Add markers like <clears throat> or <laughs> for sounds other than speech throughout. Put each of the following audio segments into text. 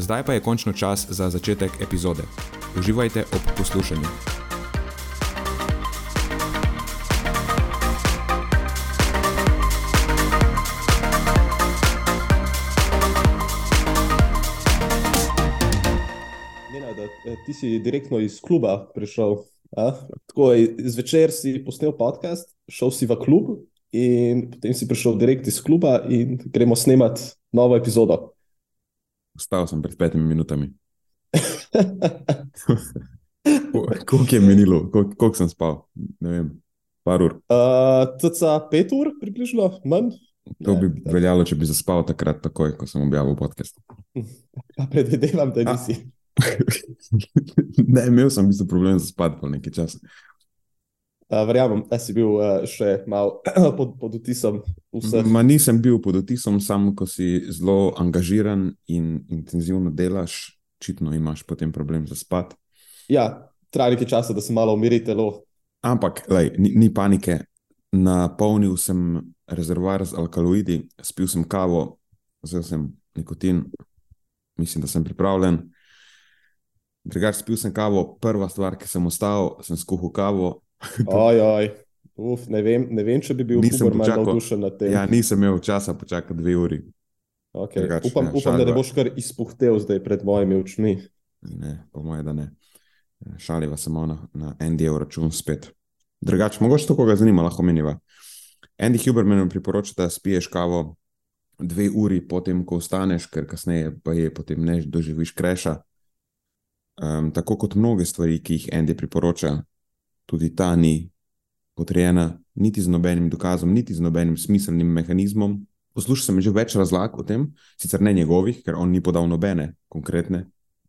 Zdaj pa je končno čas za začetek epizode. Uživajte ob poslušanju. Eh, ti si direktno iz kluba prišel. Tako, zvečer si posnel podcast, šel si v klub, in potem si prišel direkt iz kluba, in gremo snemati novo epizodo. Vstal sem pred petimi minutami. <laughs> Koliko je minilo, koliko, koliko sem spal? Ne vem, par ur. Uh, Tca pet ur, približno, manj. To bi ne, veljalo, če bi zaspal takrat, takoj, ko sem objavil podcast. <laughs> Pa predvidevam, da nisi. <laughs> ne, imel sem v bistvu problem za spati po nekaj časa. Uh, verjamem, da si bil uh, še malo <clears throat> pod, pod vtisom. Ma nisem bil pod vtisom, samo ko si zelo angažiran in intenzivno delaš, očitno imaš potem problem za spat. Ja, traja nekaj časa, da se malo umiri telo. Ampak, lej, ni, ni panike. Napolnil sem rezervoar z alkaloidi, spil sem kavo, vzel sem nikotin, mislim, da sem pripravljen. Drugač, spil sem kavo, prva stvar, ki sem ostal, sem skuhal kavo, <laughs> Oj, oj. Uf, ne, vem, ne vem, če bi bil Hubert malo navdušen nad tem. Ja, nisem imel časa počakati dve uri. Okay. Drugač, upam, ja, upam da ne boš kar izpuhtel zdaj pred mojimi očmi. Ne, po mojem, da ne. Šaliva samo na, na Andyjev račun spet. Drugače, mogoče to koga zanima, lahko meniva. Andy Huberman priporoča, da spiješ kavo dve uri potem, ko ostaneš, ker kasneje pa je potem ne doživiš kreša. Um, tako kot mnoge stvari, ki jih Andy priporoča, tudi ta ni potrjena, niti z nobenim dokazom, niti z nobenim smiselnim mehanizmom. Poslušal sem že več razlag o tem, sicer ne njegovih, ker on ni podal nobene konkretne,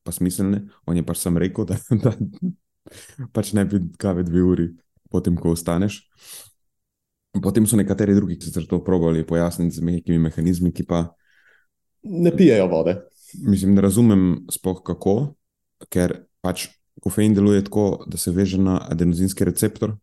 pa smiselne. On je pač sam rekel, <laughs> da, da pač ne bi kave dve uri, potem ko ostaneš. Potem so nekateri drugi, ki so to probali pojasniti z nekimi mehanizmi, ki pa ne pijejo vode. Mislim, ne razumem spoh kako, ker pač Kofein deluje tako, da se veže na adenozinski receptor,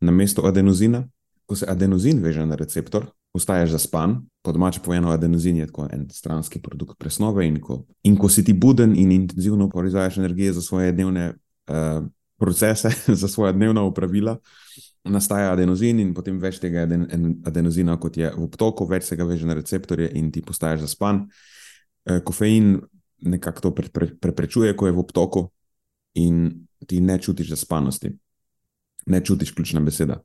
na mesto adenozina. Ko se adenozin veže na receptor, postaješ zaspan, po domače povedano, adenozin je tako en stranski produkt presnove. In ko, in ko si ti buden in intenzivno proizvajaš energije za svoje dnevne uh, procese, <laughs> za svoje dnevna upravila, nastaja adenozin in potem več tega aden, adenozina, kot je v obtoku, več se ga veže na receptorje in ti postaješ zaspan. Uh, kofein nekako to pre, pre, preprečuje, ko je v obtoku in ti ne čutiš zaspanosti. Ne čutiš ključna beseda.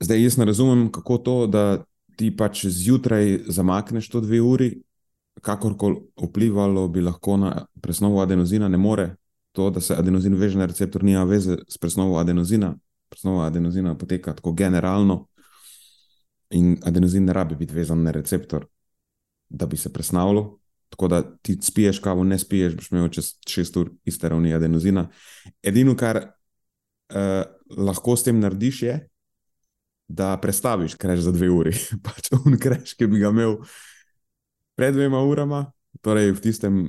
Zdaj, jaz ne razumem, kako to, da ti pač zjutraj zamakneš to dve uri, kakorkoli vplivalo bi lahko na presnovo adenozina, ne more. To, da se adenozin veže na receptor, nima veze s presnovo adenozina. Presnova adenozina poteka tako generalno, in adenozin ne rabi biti vezan na receptor, da bi se presnavljal. Tako da ti spiješ kavo, ne spiješ, boš imel čez 6 ur iste ravni adenozina. Edino, kar uh, lahko s tem narediš, je, da prestaviš kreš za dve uri. <laughs> pač on kreš, ki bi ga imel pred dvema urama, torej v tistem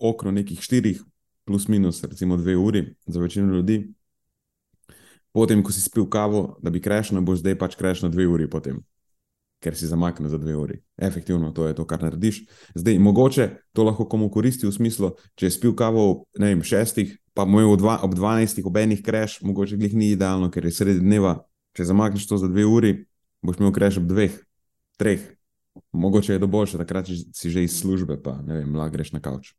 oknu nekih štirih, plus minus, recimo dve uri za večino ljudi. Potem, ko si spil kavo, da bi krešil, boš zdaj pač krešil dve uri potem ker si zamaknil za dve uri. Efektivno to je to, kar narediš. Zdaj, mogoče to lahko komu koristi v smislu, če je spil kavo ne vem, šestih, pa mu je dva, ob dvanajstih, ob enih kreš, mogoče jih ni idealno, ker je sredi dneva. Če zamakneš to za dve uri, boš imel kreš ob dveh, treh. Mogoče je to boljše, takrat si že iz službe, pa ne vem, lahko greš na kavč.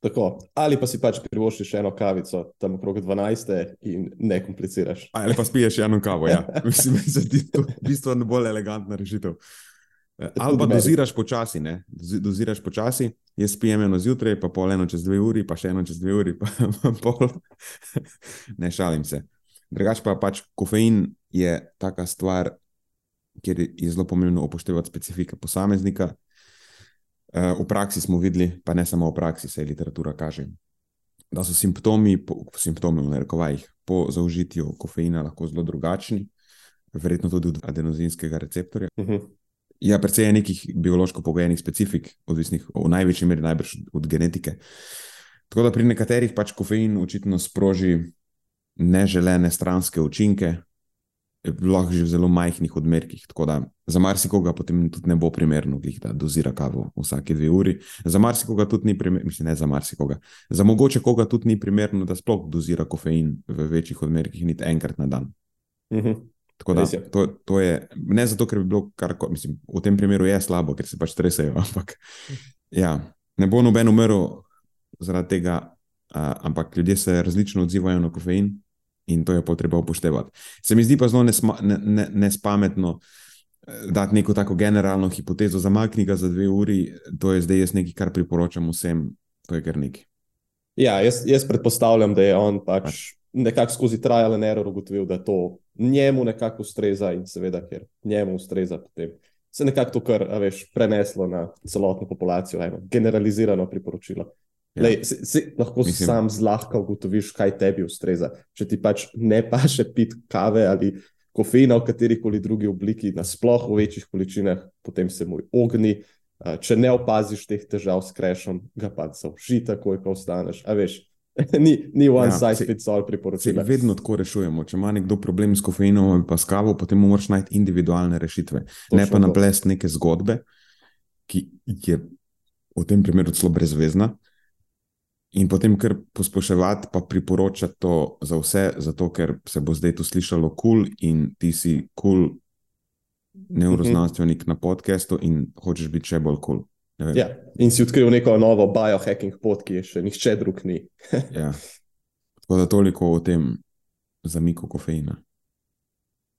Tako. Ali pa si pač privoščiš eno kavico tam okrog 12. in ne kompliciraš. Ali pa spiješ eno kavo, ja. <laughs> Mislim, da ti to bistveno bolj elegantna rešitev. Eh, Ali pa doziraš počasi, ne? Doziraš počasi, jaz spijem eno zjutraj, pa pol eno čez dve uri, pa še eno čez dve uri, <laughs> pa pol. Ne šalim se. Drugač pa pač kofein je taka stvar, kjer je zelo pomembno upoštevati specifike posameznika. Eh, v praksi smo videli, pa ne samo v praksi, se literatura kaže, da so simptomi, po, simptomi v narekovajih, po zaužitju kofeina lahko zelo drugačni, verjetno tudi od adenozinskega receptorja. Uh Mhm. -huh. Ja, predvsej je nekih biološko pogojenih specifik, odvisnih v največji meri najbrž od genetike. Tako da pri nekaterih pač kofein očitno sproži neželene stranske učinke, lahko že v zelo majhnih odmerkih. Tako da za marsikoga potem tudi ne bo primerno, glih, da dozira kavo vsake dve uri. Za marsikoga tudi ni primerno, mislim, ne za marsikoga. Za mogoče koga tudi ni primerno, da sploh dozira kofein v večjih odmerkih, niti enkrat na dan. Uh -huh. Tako da to, to je ne zato, ker bi bilo kar koli, mislim, v tem primeru je slabo, ker se pač stresajo, <laughs> ampak ja, ne bo noben umrl zaradi tega, a, ampak ljudje se različno odzivajo na kofein in to je potreba upoštevati. Se mi zdi pa zelo nesma, ne, ne, nespametno eh, dati neko tako generalno hipotezo, zamakni ga za dve uri, to je zdaj jaz nekaj, kar priporočam vsem, to je kar nekaj. Ja, jaz, jaz predpostavljam, da je on pač nekako skozi trial and error ugotovil, da to njemu nekako ustreza in seveda, ker njemu ustreza, potem se nekako to kar, veš, preneslo na celotno populacijo, eno generalizirano priporočilo. Ja. Lej, si, si lahko Mislim- sam zlahka ugotoviš, kaj tebi ustreza. Če ti pač ne paše pit kave ali kofeina v kateri koli drugi obliki, nasploh v večjih količinah, potem se mu ogni. Če ne opaziš teh težav s krešom, ga pa zauži takoj, ko ostaneš. A veš, <laughs> ni, ni one Ja, size fits all priporočila. vedno tako rešujemo. Če ima nekdo problem s kofeinom ali pa s kavo, potem moraš najti individualne rešitve. ne Točno pa to. naplesti neke zgodbe, ki je v tem primeru celo brezvezna. In potem kar posploševati, pa priporočati to za vse, zato ker se bo zdaj to slišalo kul, cool in ti si kul cool neuroznanstvenik na podkastu in hočeš biti še bolj kul. Cool. Ja. In si odkril neko novo biohacking pot, ki je še nihče drug ni. <laughs> Ja. Tako da toliko o tem zamiku kofeina.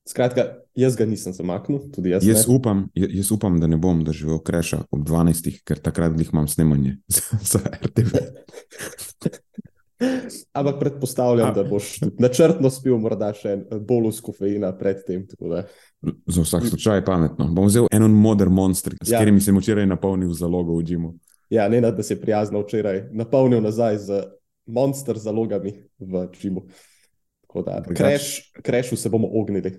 Skratka, jaz ga nisem zamaknil, tudi jaz. Jaz ne. upam, jaz upam, da ne bom doživel kreša ob 12, ker takrat glih imam snemanje <laughs> za, RTV. Ampak predpostavljam, A- da boš načrtno spil morda še en bolus kofeina predtem. tako da- Za vsak slučaj je pametno. Bom vzel eno moder monster, s Ja. katerimi sem včeraj napolnil zalogo v Džimu. Ja, ne da se je prijazno včeraj napolnil nazaj z monster zalogami v Čimu. Tako da, krešu se bomo ognili.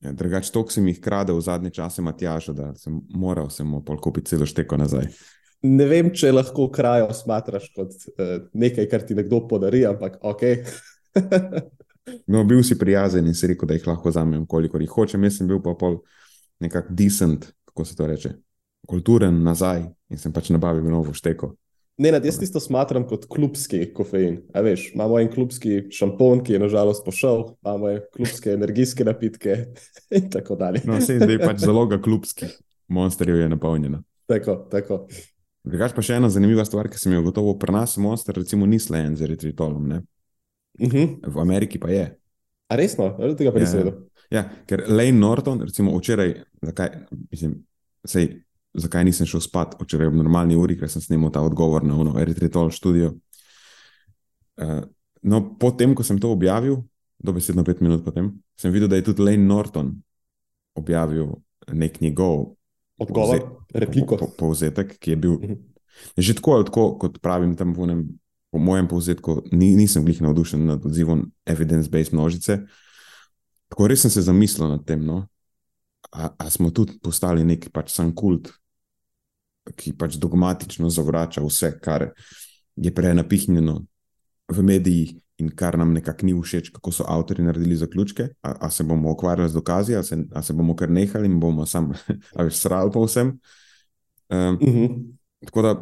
Ja, drugač, toliko sem jih kradel v zadnje čase, Matjaža, da sem moral sem mu pol kupiti celo šteko nazaj. Ne vem, če lahko krajo smatraš kot uh, nekaj, kar ti nekdo podari, ampak ok. <laughs> No, bil si prijazen in si rekel, da jih lahko vzamem, kolikor jih hočem. Jaz sem bil pa pol nekako decent, kako se to reče, kulturen nazaj in sem pač nabavil novo šteko. Ne, nad, jaz tisto smatram kot klubski kofein. A veš, imamo en klubski šampon, ki je nažalost pošel, imamo klubske energijske napitke <laughs> in tako dalje. No, vse zdaj pač zaloga klubskih monsterjev je napolnjena. Tako, tako. Drugač pa še ena zanimiva stvar, ki sem jo gotovo pri nas, monster, recimo ni slejen z eritritolom, ne? Uh -huh. v Ameriki pa je. A resno, ali tega pa Ja, nisem ja. vedel? Ja, ker Lane Norton, recimo včeraj, zakaj, mislim, sej, zakaj nisem šel spat včeraj ob normalni uri, ker sem snimal ta odgovor na ono eritritol študijo. Uh, no, potem, ko sem to objavil, dobesedno pet minut potem, sem videl, da je tudi Lane Norton objavil nek njegov Odgovor, povze- repliko. po, po, povzetek, ki je bil Mhm. že tako, ali tako, kot pravim tam v enem, po mojem povzetku, ni, nisem glih navdušen nad odzivom evidence-based množice. Tako res sem se zamislil nad tem, no? A, a smo tudi postali nek pač sam kult, ki pač dogmatično zavrača vse, kar je prenapihnjeno v medijih in kar nam nekako ni všeč, kako so avtori naredili zaključke. A, a se bomo ukvarjali z dokazi, a se, a se bomo kar nehali in bomo sam, <laughs> veš, srali pa vsem. Um, Uh -huh. Tako da,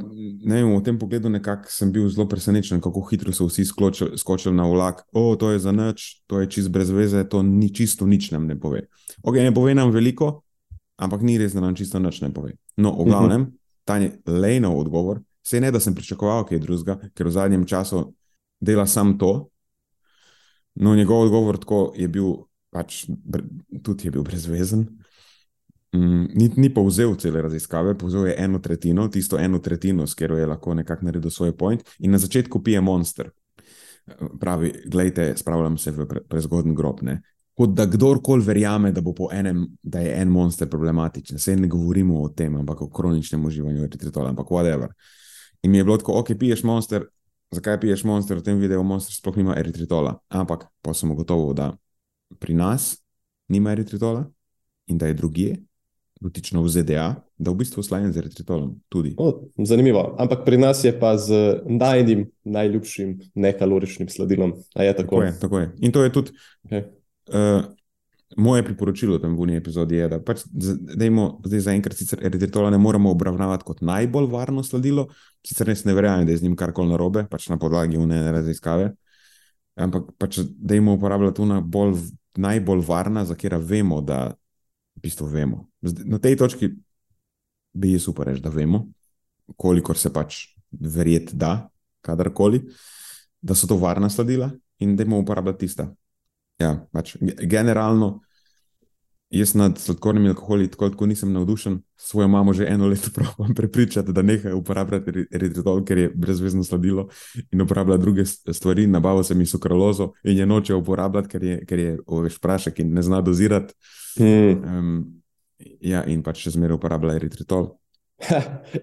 ne vem, v tem pogledu nekako sem bil zelo presenečen, kako hitro so vsi skočili, skočili na vlak. O, to je za nič, to je čist brez veze, to ni čisto nič nam ne pove. Ok, ne pove nam veliko, ampak ni res, da nam čisto nič ne pove. No, v glavnem, ta je Lejnov odgovor Vse ne, da sem pričakoval kaj drugega, ker v zadnjem času dela sam to. No, njegov odgovor tako je bil, pač, tudi je bil brezvezen. Mm, ni, ni povzel cele raziskave, povzel je eno tretjino, tisto eno tretjino, s katero je lahko nekako naredil svoj point, in na začetku pije monster. Pravi, gledajte, spravljam se v pre, prezgodni grob. Ne? Kot da kdorkoli verjame, da, enem, da je en monster problematičen. Se ne govorimo o tem, ampak o kroničnem uživanju eritritola, ampak whatever. In mi je bilo tako, ok, piješ monster, zakaj piješ monster, v tem videu monster sploh nima eritritola. Ampak pa sem ugotovil, da pri nas nima eritritola in da je drugje, dotično v ZDA, da v bistvu slajen z eritritolom. O, zanimivo. Ampak pri nas je pa z najnim, najljubšim nekaloričnim sladilom. Je tako? Tako, je, tako je. In to je tudi okay. uh, moje priporočilo v tem vunji epizodi. Je, da pač, dejmo, zdaj zaenkrat sicer eritritola ne moramo obravnavati kot najbolj varno sladilo, sicer res ne verjamem, da je z njim karkoli narobe, pač na podlagi unene raziskave. Ampak pač, dejmo uporabljati to na bolj. Najbolj varna, za katero vemo, da v bistvu vemo. Na tej točki bi je super reči, da vemo, koliko se pač verjeti da, kadarkoli, da so to varna sladila in da jim uporabljati tista. Ja, pač generalno. Jaz nad sladkornimi alkoholi tako, tako nisem navdušen, svojo mamo že eno leto <laughs> pravim prepričati, da nehaj uporabljati eritritol, ker je brezvezno sladilo in uporablja druge stvari. Nabavil sem jih sukralozo in je noče uporabljati, ker je, ker je oveš prašek in ne zna dozirati. Hmm. Um, ja, in pač še zmeraj uporablja eritritol.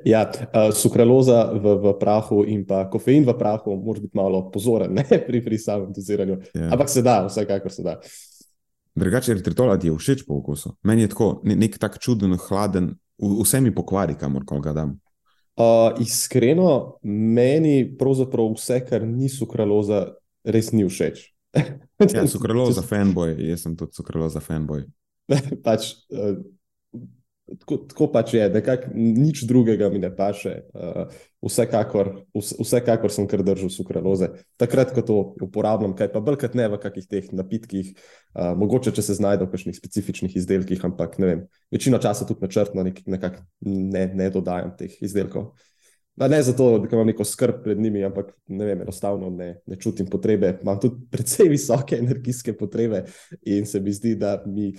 ja, uh, sukraloza v, v prahu in pa kofein v prahu, moraš biti malo pozoren ne, <laughs> pri, pri samem doziranju. Ja. Ampak se da, vsekakor se da. Drugače, eritritol ti je všeč po okusu. Meni je tako, nek, nek tak čuden, hladen, vse mi pokvari, kamor ga dam. Uh, iskreno, meni pravzaprav vse, kar ni sukraloza, res ni všeč. ja, <laughs> sukraloza, fanboy, jaz sem tudi sukraloza, fanboy. pač, uh, tako, tako pač je, nekako nič drugega mi ne paše. Uh, vsekakor, vse, vsekakor sem kar držal sukraloze. Takrat, ko to uporabljam, kaj pa brkati ne v kakih teh napitkih, uh, mogoče če se znajde v kakšnih specifičnih izdelkih, ampak ne vem, večino časa tudi načrtno nek, nekako ne, ne dodajam teh izdelkov. Da ne zato, da imam neko skrb pred njimi, ampak ne vem, enostavno ne, ne čutim potrebe. Imam tudi precej <laughs> visoke energijske potrebe in se mi zdi, da mi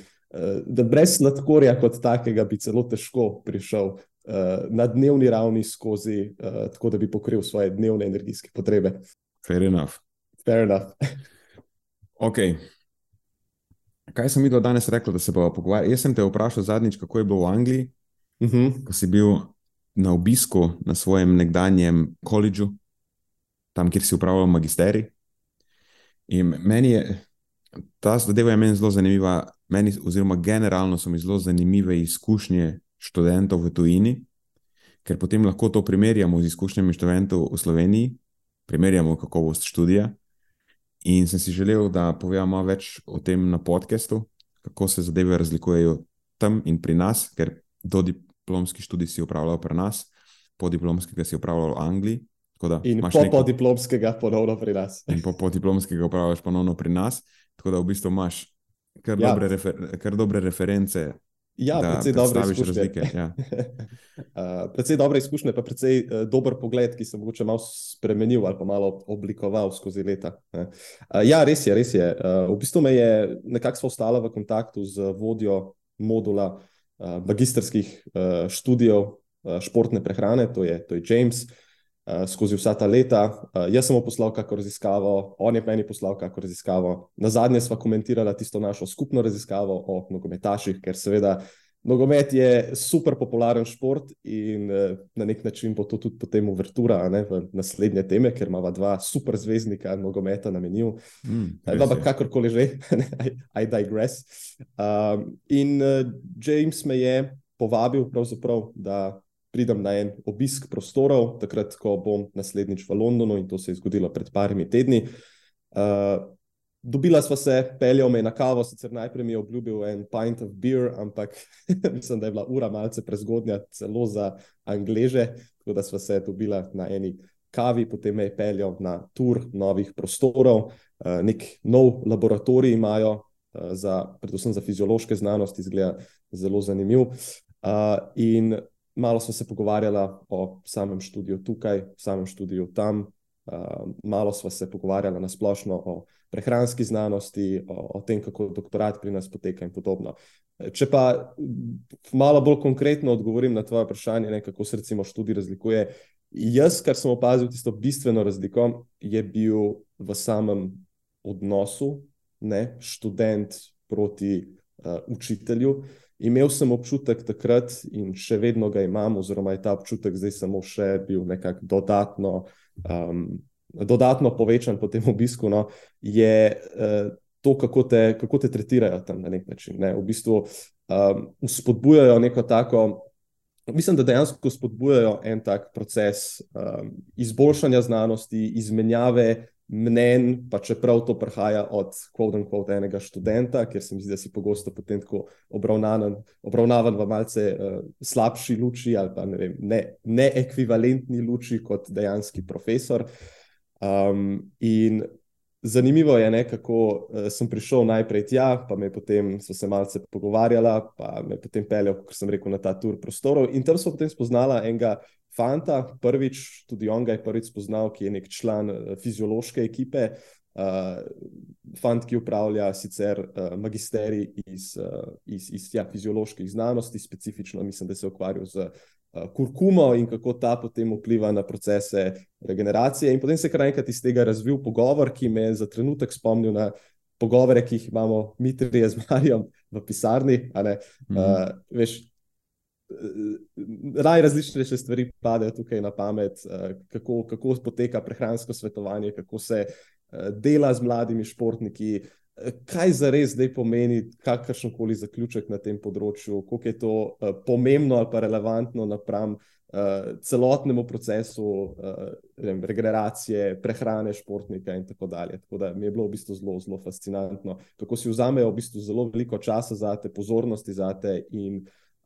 da brez sladkorja kot takega bi celo težko prišel uh, na dnevni ravni skozi, uh, tako da bi pokril svoje dnevne energijske potrebe. Fair enough. Fair enough. <laughs> ok. Kaj sem videl danes rekel, da se bomo pogovarjali? Jaz sem te vprašal zadnjič, kako je bilo v Angliji, uh mhm. -huh. ko si bil na obisku na svojem nekdanjem koledžu, tam, kjer si upravljal magisterij. In meni je ta zadeva je meni zelo zanimiva meni, oziroma generalno so mi zelo zanimive izkušnje študentov v tujini, ker potem lahko to primerjamo z izkušnjami študentov v Sloveniji, primerjamo kakovost študija. In sem si želel, da povem malo več o tem na podkastu, kako se zadeve razlikujejo tam in pri nas, ker do diplomski študij si upravljal pri nas, po diplomskega si upravljal v Angliji. Da, in po neko... diplomskega ponovno pri nas. In po, po diplomskega upravljaš ponovno pri nas, tako da v bistvu imaš kar, ja. dobre, refer, kar dobre reference. Ja, predvsej dobre izkušnje. Ja. <laughs> uh, predvsej dobre izkušnje, pa predvsej uh, dober pogled, ki se mogoče malo spremenil ali pa malo oblikoval skozi leta. Uh, ja, res je, res je. Uh, v bistvu me je nekako ostala v kontaktu z vodjo modula uh, magistrskih uh, študijev uh, športne prehrane, to je, to je James. Uh, uh, skozi vsa ta leta. Uh, jaz sem mu poslal kako raziskavo, on je meni poslal kako raziskavo. Na zadnje smo komentirali tisto našo skupno raziskavo o nogometaših, ker seveda nogomet je super popularen šport in uh, na nek način bo to tudi potem uvertura ne, v naslednje teme, ker ima dva super zvezdnika nogometa na meniju. Mm, Ampak kakorkoli že, <laughs> I, I digress. Um, in uh, James me je povabil, da pridem na en obisk prostorov, takrat, ko bom naslednjič v Londonu in to se je zgodilo pred parimi tedni. Uh, dobila sva se, peljal me na kavo, sicer najprej mi je obljubil en pint of beer, ampak <laughs> mislim, da je bila ura malce prezgodnja, celo za angleže, tako da sva se dobila na eni kavi, potem me je peljal na tur novih prostorov, uh, nek nov laboratorij imajo. Za, predvsem za fiziološke znanosti, izgleda zelo zanimiv. Uh, in malo smo se pogovarjali o samem študiju tukaj, o samem študiju tam, uh, malo smo se pogovarjali na splošno o prehranski znanosti, o, o tem, kako doktorat pri nas poteka in podobno. Če pa malo bolj konkretno odgovorim na tvoje vprašanje, ne, kako se recimo študij razlikuje. Jaz, kar sem opazil, tisto bistveno razliko je bil v samem odnosu, ne, študent proti uh, učitelju. Imel sem občutek takrat in še vedno ga imam, oziroma je ta občutek zdaj samo še bil nekako dodatno, um, dodatno povečan po tem obisku, no, je uh, to, kako te, kako te tretirajo tam na nek način. Ne. V bistvu um, spodbujajo neko tako. Mislim, da dejansko spodbujajo en tak proces um, izboljšanja znanosti, izmenjave mnen, pa čeprav to prihaja od quote, enega študenta, ker se mi zdi, da si pogosto potem tako obravnavan, obravnavan v malce uh, slabši luči ali pa ne, vem, ne, ne ekvivalentni luči kot dejanski profesor. Um, in zanimivo je, ne, kako uh, sem prišel najprej tja, pa me potem so se malce pogovarjala, pa me potem peljal, kot sem rekel, na ta tur prostorov. In tam so potem spoznala enega fanta, prvič, tudi on ga je prvič spoznal, ki je nek član uh, fiziološke ekipe. Uh, fant, ki upravlja sicer uh, magisterij iz, uh, iz, iz ja, fizioloških znanosti, specifično mislim, da se ukvarja z uh, kurkumo in kako ta potem vpliva na procese regeneracije. In potem se je kar enkrat iz tega razvil pogovor, ki me je za trenutek spomnil na pogovore, ki jih imamo mi trije z Marijo v pisarni. Uh, uh, veš, najrazličnejše stvari padejo tukaj na pamet, eh, kako, kako poteka prehransko svetovanje, kako se eh, dela z mladimi športniki. Eh, kaj za res zdaj pomeni, kakršen koli zaključek na tem področju, koliko je to pomembno ali pa relevantno napram celotnemu procesu vem, regeneracije, prehrane športnika in tako dalje. Tako da mi je bilo v bistvu zelo, zelo fascinantno, kako si vzamejo v bistvu zelo veliko časa za te, pozornosti za te in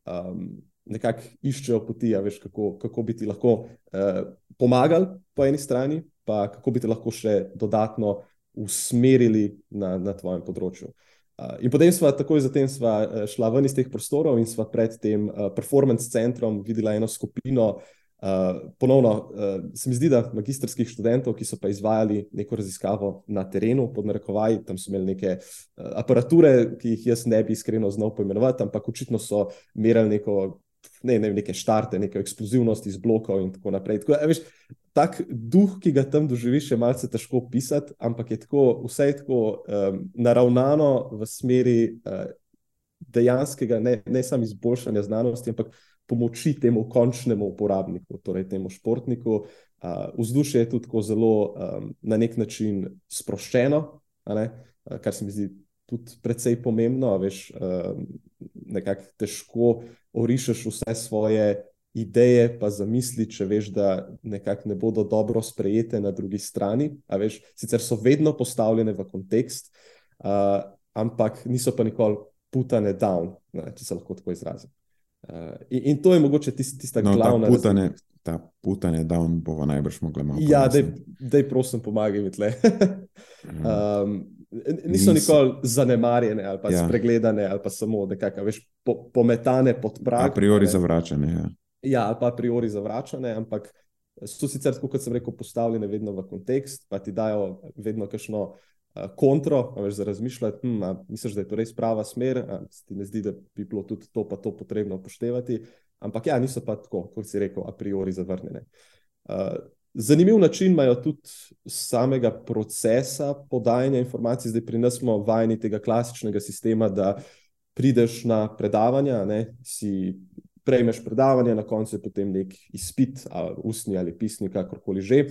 um, nekako iščejo poti, veš, kako, kako bi ti lahko uh, pomagali po eni strani, pa kako bi te lahko še dodatno usmerili na, na tvojem področju. Uh, in potem smo takoj zatem sva šla ven iz teh prostorov in sva pred tem uh, performance centrom videla eno skupino. Uh, ponovno uh, se mi zdi, da magistrskih študentov, ki so pa izvajali neko raziskavo na terenu, pod narekovaji, tam so imeli neke uh, aparature, ki jih jaz ne bi iskreno znal poimenovati, ampak očitno so merili neko ne, ne, neke štarte, neke eksplozivnosti iz blokov in tako naprej. Tako, veš, tak duh, ki ga tam doživiš, je malce težko opisati, ampak je tako, vse je tako um, naravnano v smeri uh, dejanskega, ne, ne samo izboljšanja znanosti, ampak pomoči temu končnemu uporabniku, torej temu športniku. Uh, vzdušje je tudi zelo um, na nek način sproščeno, uh, kar se mi zdi tudi precej pomembno. Veš, um, nekako težko orišeš vse svoje ideje, pa zamisli, če veš, da nekako ne bodo dobro sprejete na drugi strani. Veš, sicer so vedno postavljene v kontekst, uh, ampak niso pa nikoli putane down, ne, če se lahko tako izrazim. Uh, in, in to je mogoče tist, tista no, glavna. Ta putane, ta putane down bomo najbrž mogli malo. Ja, da je prosim, pomagaj mi tle. <laughs> um, niso nikoli zanemarjene ali pa ja. spregledane ali pa samo nekako, veš, po, pometane pod prag. A priori zavračane. Ja. ja, ali pa a priori zavračane, ampak so sicer, kot sem rekel, postavljene vedno v kontekst, pa ti dajo vedno kakšno uh, kontro, veš, za razmišljati. Hm, misliš, da je to res prava smer, ti ne zdi, da bi bilo tudi to pa to potrebno upoštevati. Ampak ja, niso pa tako, kot si rekel, a priori zavrnjene. Uh, Zanimiv način imajo tudi samega procesa podajanja informacij. Zdaj pri nas smo vajeni tega klasičnega sistema, da prideš na predavanja, ne, si prejmeš predavanje, na koncu je potem nek izpit, ali ustni ali pisni, kakorkoli že.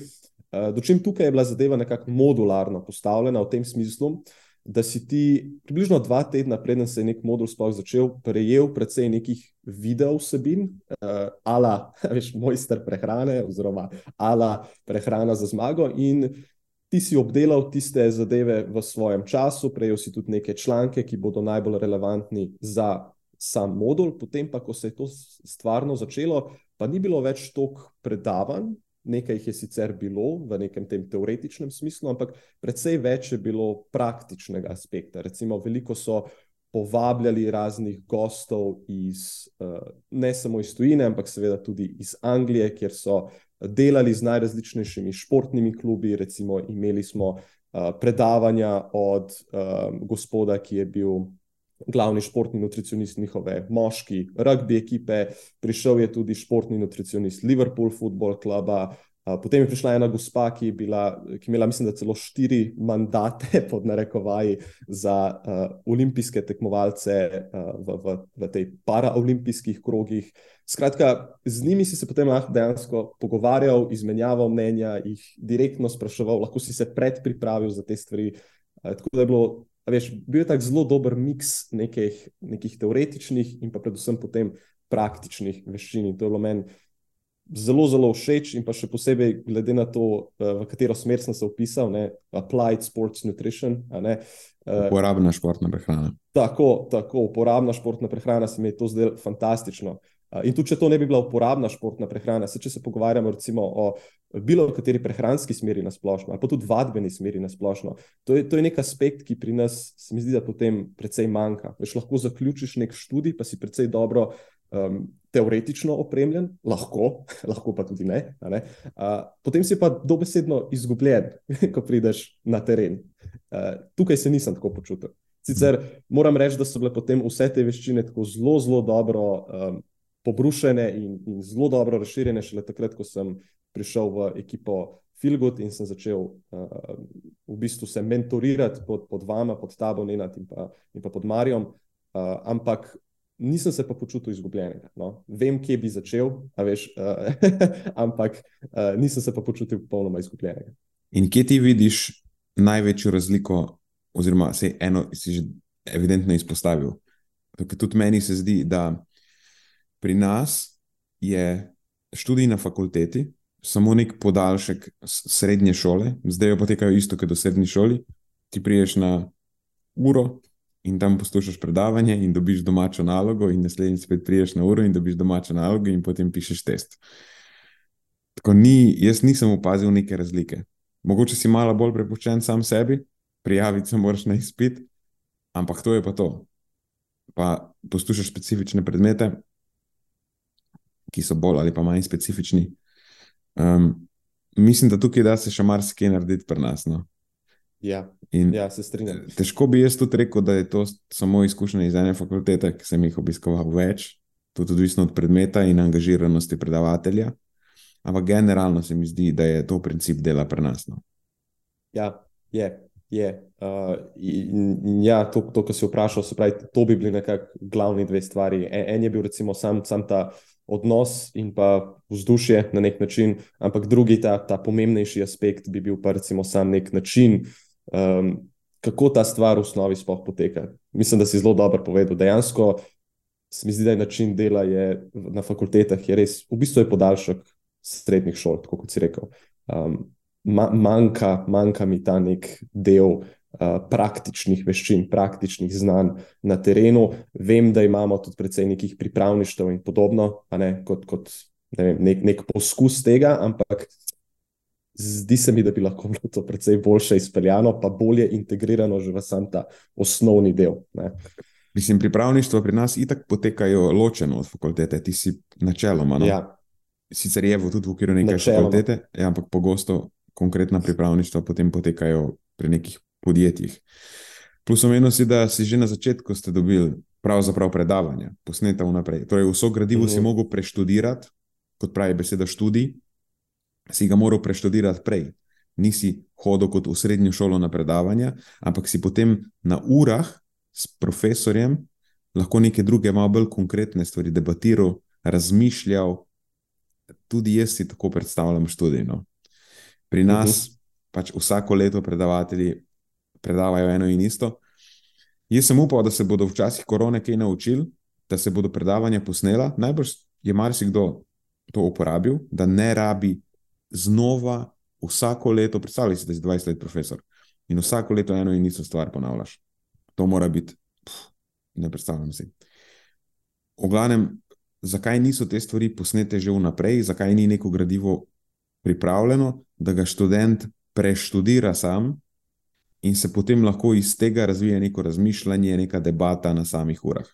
Eh, dočim tukaj je bila zadeva nekako modularno postavljena v tem smislu, da si ti približno dva tedna, preden se je nek modul sploh začel, prejel precej nekih video vsebin, uh, ala, <laughs> veš, mojster prehrane, oziroma ala prehrana za zmago. In ti si obdelal tiste zadeve v svojem času, prejel si tudi neke članke, ki bodo najbolj relevantni za sam modul. Potem pa, ko se je to stvarno začelo, pa ni bilo več toliko predavanj, nekaj jih je sicer bilo v nekem tem teoretičnem smislu, ampak predvsej več je bilo praktičnega aspekta. Recimo, veliko so povabljali raznih gostov iz uh, ne samo iz tujine, ampak seveda tudi iz Anglije, kjer so delali z najrazličnejšimi športnimi klubi. Recimo, imeli smo uh, predavanja od uh, gospoda, ki je bil glavni športni nutricionist njihove moški rugby ekipe, prišel je tudi športni nutricionist Liverpool Football Cluba. Potem je prišla ena gospa, ki je bila, ki imela, mislim, da celo štiri mandate <laughs> pod narekovaji za uh, olimpijske tekmovalce uh, v, v, v tej paraolimpijskih krogih. Skratka, z njimi si se potem lahko dejansko pogovarjal, izmenjaval mnenja, jih direktno spraševal, lahko si se predpripravil za te stvari. Uh, tako da je bilo veš, bil je tak zelo dober miks nekih, nekih teoretičnih in pa predvsem potem praktičnih veščin. To je bilo meni zelo, zelo všeč in pa še posebej glede na to, eh, v katero smer sem se upisal, ne, applied sports nutrition. Ne, eh, uporabna športna prehrana. Tako, tako, uporabna športna prehrana se mi je to zdelo fantastično. In tudi, če to ne bi bila uporabna športna prehrana, se če se pogovarjamo recimo o bilo kateri prehranski smeri na splošno, ali pa tudi vadbeni smeri na splošno, to je, to je nek aspekt, ki pri nas se mi zdi, da potem precej manjka. Veš, lahko zaključiš nek študij, pa si precej dobro um, teoretično opremljen, lahko, <laughs> lahko pa tudi ne. ne? Uh, potem si pa dobesedno izgubljen, <laughs> ko prideš na teren. Uh, tukaj se nisem tako počutil. Sicer moram reči, da so bile potem vse te veščine tako zelo, zelo dobro. Um, pobrušene in, in zelo dobro razširjene, šele takrat, ko sem prišel v ekipo Filgut in sem začel uh, v bistvu se mentorirati pod, pod vama, pod tabo, Nenad in pa, in pa pod Marijom. Uh, ampak nisem se pa počutil izgubljenega. No. Vem, kje bi začel, veš, uh, <laughs> ampak uh, nisem se pa počutil popolnoma izgubljenega. In kje ti vidiš največjo razliko, oziroma se eno si že evidentno izpostavil? Tudi meni se zdi, da pri nas je študij na fakulteti samo nek podaljšek srednje šole, zdaj jo potekajo isto kot v srednji šoli. Ti priješ na uro in tam poslušaš predavanje, in dobiš domačo nalogo, in naslednjič spet priješ na uro in dobiš domačo nalogo, in potem pišeš test. Tako ni, jaz nisem opazil neke razlike. Mogoče si malo bolj prepuščen sam sebi, prijaviti se moraš na izpit, ampak to je pa to. Pa poslušaš specifične predmete, ki so bolj ali pa manj specifični. Um, mislim, da tukaj da se še marsikaj narediti pri nas. No. Ja, In ja, se strinjam. Težko bi jaz tudi rekel, da je to samo izkušnja iz ene fakultete, ki sem jih obiskoval več, tudi odvisno od predmeta in angažiranosti predavatelja. Ampak generalno se mi zdi, da je to princip dela pri nas. No. Ja, je. Je. Uh, in, in ja, to, to kar si vprašal, se pravi, to bi bili nekako glavni dve stvari. En, en je bil recimo sam, sam ta odnos in pa vzdušje na nek način, ampak drugi, ta, ta pomembnejši aspekt, bi bil pa recimo sam nek način, um, kako ta stvar v osnovi sploh poteka. Mislim, da si zelo dobro povedal. Dejansko se mi zdi, da je način dela je na fakultetah je res, v bistvu je podaljšek srednjih šol, kot si rekel. Um, manjka, manjka mi ta nek del. Eh, praktičnih veščin, praktičnih znanj na terenu. Vem, da imamo tudi precej nekih pripravništev in podobno, ne, kot, kot ne vem, nek, nek poskus tega, ampak zdi se mi, da bi lahko bilo to precej boljše izpeljano, pa bolje integrirano že v sam ta osnovni del. Ne. Mislim, pripravništva pri nas itak potekajo ločeno od fakultete, ti si načeloma. No? Ja. Sicer je v tudi v okviru neke fakultete, ja, ampak pogosto konkretna pripravništva potem potekajo pri nekih podjetjih. Plus, omenil si, da si že na začetku dobili pravzaprav predavanja, posneta vnaprej. Torej, vso gradivo mm -hmm. si mhm. mogel preštudirati, kot pravi beseda študij, si ga moral preštudirati prej. Nisi hodil kot v srednjo šolo na predavanja, ampak si potem na urah s profesorjem lahko neke druge, malo bolj konkretne stvari debatiral, razmišljal. Tudi jaz si tako predstavljam študij. No. Pri nas uh mhm. -huh. pač vsako leto predavatelji predavajo eno in isto. Jaz sem upal, da se bodo včasih korone kaj naučili, da se bodo predavanja posnela. Najbrž je marsikdo to uporabil, da ne rabi znova vsako leto, predstavljaj si, da si 20 let profesor in vsako leto eno in isto stvar ponavljaš. To mora biti, pf, ne predstavljam si. V glavnem, zakaj niso te stvari posnete že vnaprej, zakaj ni neko gradivo pripravljeno, da ga študent preštudira sam in se potem lahko iz tega razvije neko razmišljanje, neka debata na samih urah.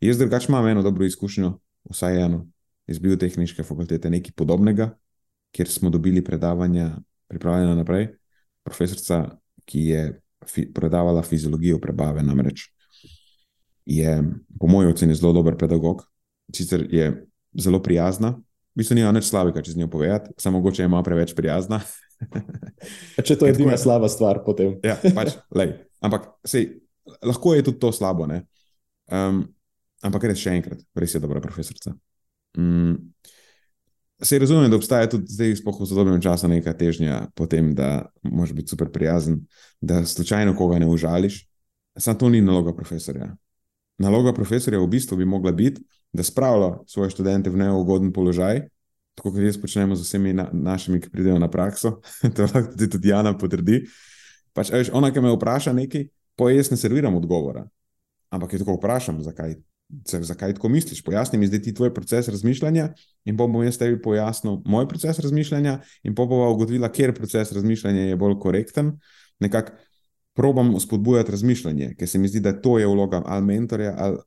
Jaz drugače imam eno dobro izkušnjo, vsaj eno iz biotehnične fakultete, nekaj podobnega, kjer smo dobili predavanja, pripravljena naprej. Profesorica, ki je fi predavala fiziologijo prebave, namreč je, po mojem oceni, zelo dober pedagog. Sicer je zelo prijazna, v bistvu ni nič slabega, če z njo povedati, samo mogoče je malo preveč prijazna. če to je <laughs> edina slaba stvar, potem. ja, pač, <laughs> lej, ampak sej, lahko je tudi to slabo. Um, ampak res še enkrat, res je dobra profesorica. Um, Se razumem, da obstaja tudi zdaj, spohaj v sodobnem času, neka težnja po tem, da moraš biti super prijazen, da slučajno koga ne užališ. Sam to ni naloga profesorja. Naloga profesorja v bistvu bi mogla biti, da spravlja svoje študente v neugoden položaj, tako kot jaz počnemo z vsemi na, našimi, ki pridejo na prakso. <laughs> to lahko tudi, tudi Jana potrdi. Pač, veš, ona, ki me vpraša nekaj, pa jaz ne serviram odgovora. Ampak jo tako vprašam, zakaj, zakaj tako misliš. Pojasni mi zdaj ti tvoj proces razmišljanja, in pa bom jaz tebi pojasnil moj proces razmišljanja, in pa bova ugotovila, kje proces razmišljanja je bolj korekten. Nekako probam spodbujati razmišljanje, ker se mi zdi, da to je vloga ali mentorja ali,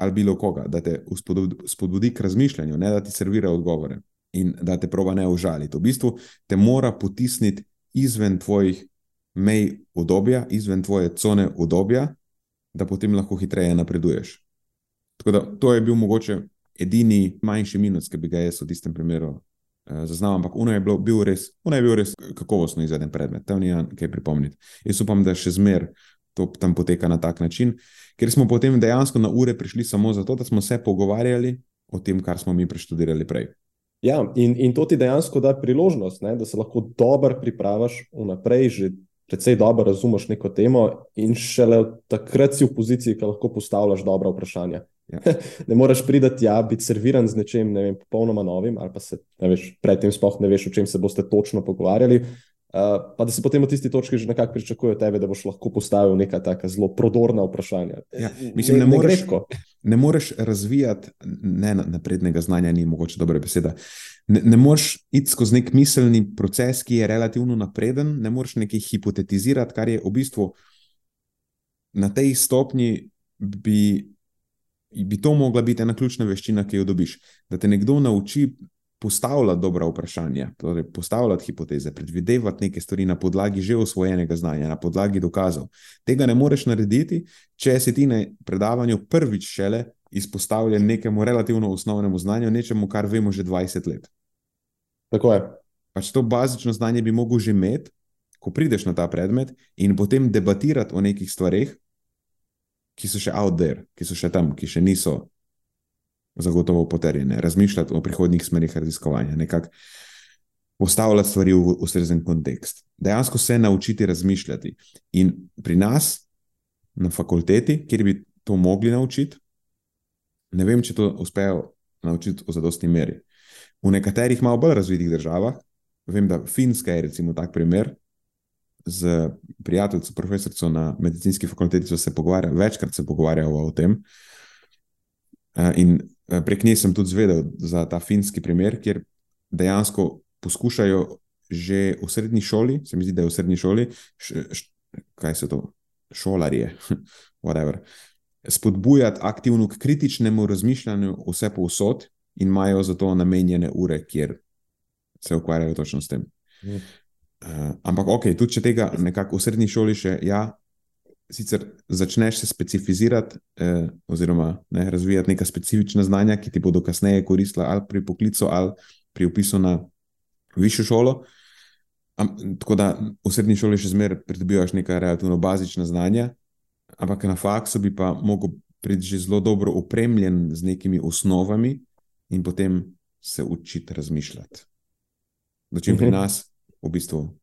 ali bilo koga, da te spodbudi k razmišljanju, ne da ti servira odgovore in da te proba ne užaliti. V bistvu te mora potisniti izven tvojih mej udobja, izven tvoje cone udobja, da potem lahko hitreje napreduješ. Tako da to je bil mogoče edini manjši minus, ki bi ga jaz v tistem primeru uh, zaznal, ampak ono je, bilo, bil res, ono je bil res kakovostno izveden predmet, tam ni kaj pripomniti. Jaz upam, da še zmer to tam poteka na tak način, ker smo potem dejansko na ure prišli samo zato, da smo se pogovarjali o tem, kar smo mi preštudirali prej. Ja, in, in to ti dejansko da priložnost, ne, da se lahko dobro pripraviš vnaprej, že precej dobro razumeš neko temo, in šele takrat si v poziciji, ki lahko postavljaš dobra vprašanja. Ja. <laughs> Ne moreš priti tja, biti serviran z nečem, ne vem, popolnoma novim, ali pa se veš, predtem sploh ne veš, o čem se boste točno pogovarjali. Uh, pa da se potem v tisti točki že nekako pričakuje od tebe, da boš lahko postavil neka taka zelo prodorna vprašanja. Ja, mislim, ne, ne, moreš, ne moreš razvijati ne, naprednega znanja, ni mogoče dobra beseda. Ne, ne moreš iti skozi nek miselni proces, ki je relativno napreden, ne moreš nekaj hipotetizirati, kar je v bistvu na tej stopni bi, bi to mogla biti ena ključna veščina, ki jo dobiš. Da te nekdo nauči postavljati dobra vprašanja, torej postavljati hipoteze, predvidevati neke stvari na podlagi že osvojenega znanja, na podlagi dokazov. Tega ne moreš narediti, če si ti na predavanju prvič šele izpostavljen nekemu relativno osnovnemu znanju, nečemu, kar vemo že 20 let. Tako je. Pač to bazično znanje bi mogel že imeti, ko prideš na ta predmet, in potem debatirati o nekih stvarih, ki so še out there, ki so še tam, ki še niso zagotovo potrjene, razmišljati o prihodnjih smerih raziskovanja, nekako postavljati stvari v ustrezen kontekst. Dejansko se naučiti razmišljati. In pri nas, na fakulteti, kjer bi to mogli naučiti, ne vem, če to uspejo naučiti v zadostni meri. V nekaterih malo bolj razvitih državah, vem, da Finska je recimo tak primer. Z prijateljem, profesorjem na medicinski fakulteti, so se pogovarjali, večkrat se pogovarjali o tem. In Eh, prek nje sem tudi zvedel za ta finski primer, kjer dejansko poskušajo že v srednji šoli, se mi zdi, da je v srednji šoli, š, š, kaj so to, šolarje, <laughs> whatever, spodbujati aktivno k kritičnemu razmišljanju vse povsod in imajo za to namenjene ure, kjer se ukvarjajo točno s tem. Mm. Uh, ampak, ok, tudi če tega nekako v srednji šoli še, ja, sicer začneš se specificirati, eh, oziroma ne, razvijati neka specifična znanja, ki ti bodo kasneje koristila ali pri poklicu, ali pri upisu na višjo šolo. Am, tako da v srednji šoli še zmeraj pridobivaš neka relativno bazična znanja, ampak na faksu bi pa lahko priti že zelo dobro opremljen z nekimi osnovami in potem se učiti razmišljati. Dočim pri mhm. nas, v bistvu,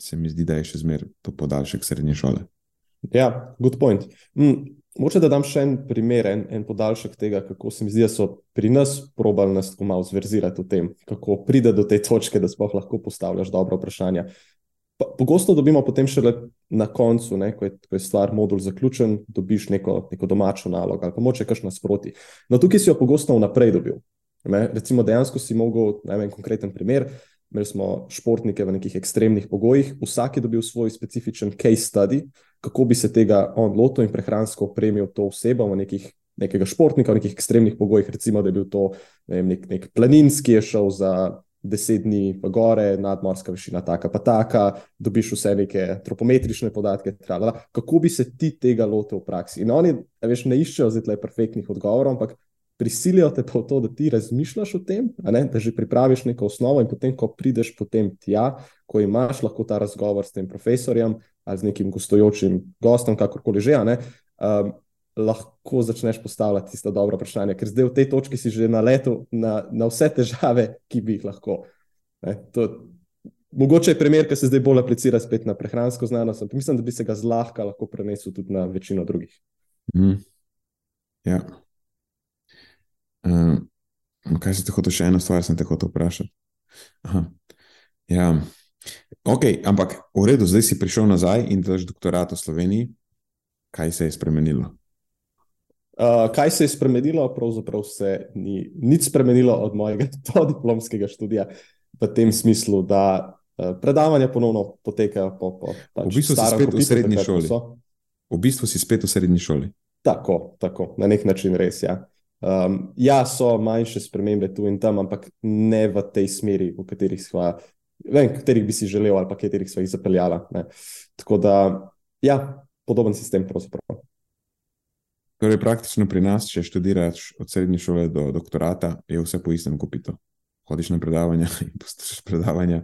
se mi zdi, da je še zmeraj to podaljšek srednje šole. Ja, good point. Mm. Moče da dam še en primer, en, en podaljšek tega, kako se mi zdi, da so pri nas probali nas tako malo zverzirati o tem, kako pride do te točke, da sploh lahko postavljaš dobro vprašanje. Pogosto dobimo potem šele na koncu, ne, ko, je, ko je stvar modul zaključen, dobiš neko, neko domačo nalogo ali pa moče kaš nasproti. No, tukaj si jo pogosto vnaprej dobil. Ne. Recimo, dejansko si mogel, naj en konkreten primer, imeli smo športnike v nekih ekstremnih pogojih, vsak je dobil svoj specifičen case study, kako bi se tega on lotil in prehransko opremil to osebo v nekih. Nekega športnika v nekih ekstremnih pogojih, recimo, da je bil to ne vem, nek, nek planinski, je šel za deset dni v gore, nadmorska višina, taka pa taka, dobiš vse neke antropometrične podatke. Tralala. Kako bi se ti tega lotil v praksi? In oni, veš, ne iščejo zdaj le perfektnih odgovorov, ampak prisilijo te pa v to, da ti razmišljaš o tem, da že pripraviš neko osnovo, in potem, ko prideš potem tja, ko imaš lahko ta razgovor s tem profesorjem ali z nekim gostujočim gostom, kakorkoli že, ne, um, lahko začneš postavljati tiste dobre vprašanja, ker zdaj v tej točki si že na letu na, na vse težave, ki bi jih lahko. Ne, to, mogoče je primer, ki se zdaj bolj aplicira spet na prehransko znanost, ampak mislim, da bi se ga zlahka lahko prenesel tudi na večino drugih. Mm. Ja. Uh, kaj se ti hoče, še eno stvar sem te hotel vprašati? Aha. Ja, ok, ampak v redu, zdaj si prišel nazaj in delaš doktorat v Sloveniji. Kaj se je spremenilo? Uh, kaj se je spremenilo? Pravzaprav se ni nič spremenilo od mojega <laughs> diplomskega študija, v tem smislu, da uh, predavanja ponovno potekajo po, po pač v bistvu spet v srednji šoli. V bistvu si spet v srednji šoli. Tako, tako, na nek način res. Ja. Um, ja, so manjše spremembe tu in tam, ampak ne v tej smeri, v katerih, sva, vem, katerih bi si želel ali pa katerih smo jih zapeljali. Tako da, ja, podoben sistem. Pravzaprav. Torej, praktično pri nas, če študiraš od srednje šole do doktorata, je vse po istem kopitu. Hodiš na predavanja <laughs> in poslušaš predavanja,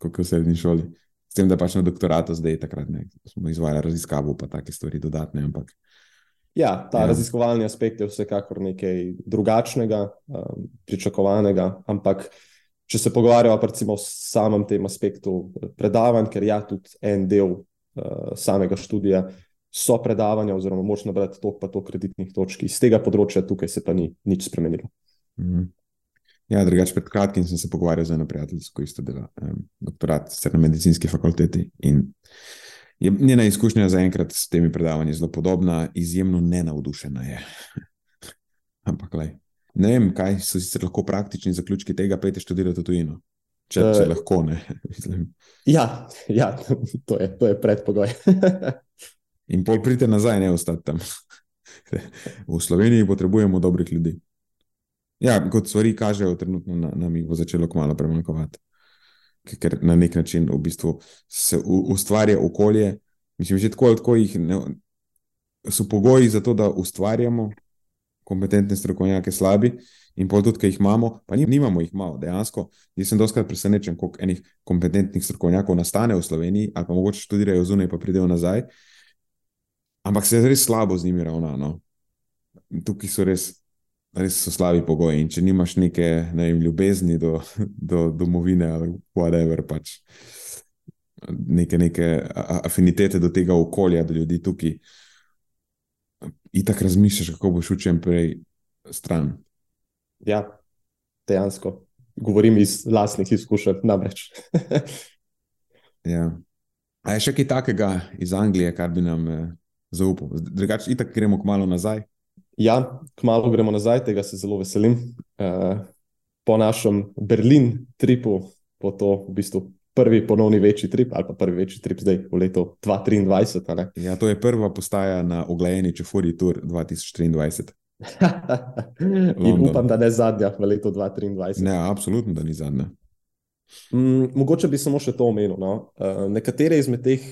kot v srednji šoli. S tem, da pač na doktoratu zdaj, takrat ne, smo izvajali raziskavo, pa take stvari dodatne, ampak Ja, ta ja. raziskovalni aspekt je vsekakor nekaj drugačnega, um, pričakovanega, ampak če se pogovarjamo o samem tem aspektu predavanj, ker ja, tudi en del uh, samega študija so predavanja, oziroma moč nabrati toliko pa to kreditnih točk, iz tega področja tukaj se pa ni nič spremenilo. Mhm. Ja, drugače, pred kratkim sem se pogovarjal z eno prijateljico, ki isto dela um, doktorat na medicinski fakulteti. In je njena izkušnja zaenkrat s temi predavanji zelo podobna, izjemno nenavdušena je. <laughs> Ampak, lej, ne vem, kaj so sicer lahko praktični zaključki tega, pejte študirati tujino. Če, če uh, lahko, ne. <laughs> ja, ja, to je, to je predpogoj. <laughs> In pol pridite nazaj, ne ostati tam. v Sloveniji potrebujemo dobrih ljudi. Ja, kot stvari kažejo, trenutno nam jih bo začelo kmalo premanjkovati ker na nek način v bistvu se ustvarja okolje. Mislim, že tako ali tako jih ne, so pogoji za to, da ustvarjamo kompetentne strokovnjake, slabi. In pa tudi, ki jih imamo, pa nimamo jih malo, dejansko. Jaz sem doskrat presenečen, koliko enih kompetentnih strokovnjakov nastane v Sloveniji, ali pa mogoče študirajo zunaj, pa pridejo nazaj. Ampak se res slabo z njimi ravna. No. Tukaj so res res so slabi pogoji. In če nimaš neke ne vem, ljubezni do, do domovine ali whatever, pač neke, neke afinitete do tega okolja, do ljudi tukaj, in tako razmišljaš, kako boš učil prej stran. Ja, dejansko. Govorim iz lastnih izkušenj, namreč. <laughs> ja. A je še kaj takega iz Anglije, kar bi nam eh, zaupal? Drugače, itak gremo kmalo nazaj. Ja, kmalo gremo nazaj, tega se zelo veselim. Uh, po našem Berlin tripu, po to v bistvu prvi ponovni večji trip, ali pa prvi večji trip zdaj v letu 2023. Ja, to je prva postaja na oglajeni Čefuri Tour 2023. <laughs> In upam, da ne zadnja v letu 2023. Ne, absolutno, da ni zadnja. Mm, mogoče bi samo še to omenil. No? Uh, nekatere izmed teh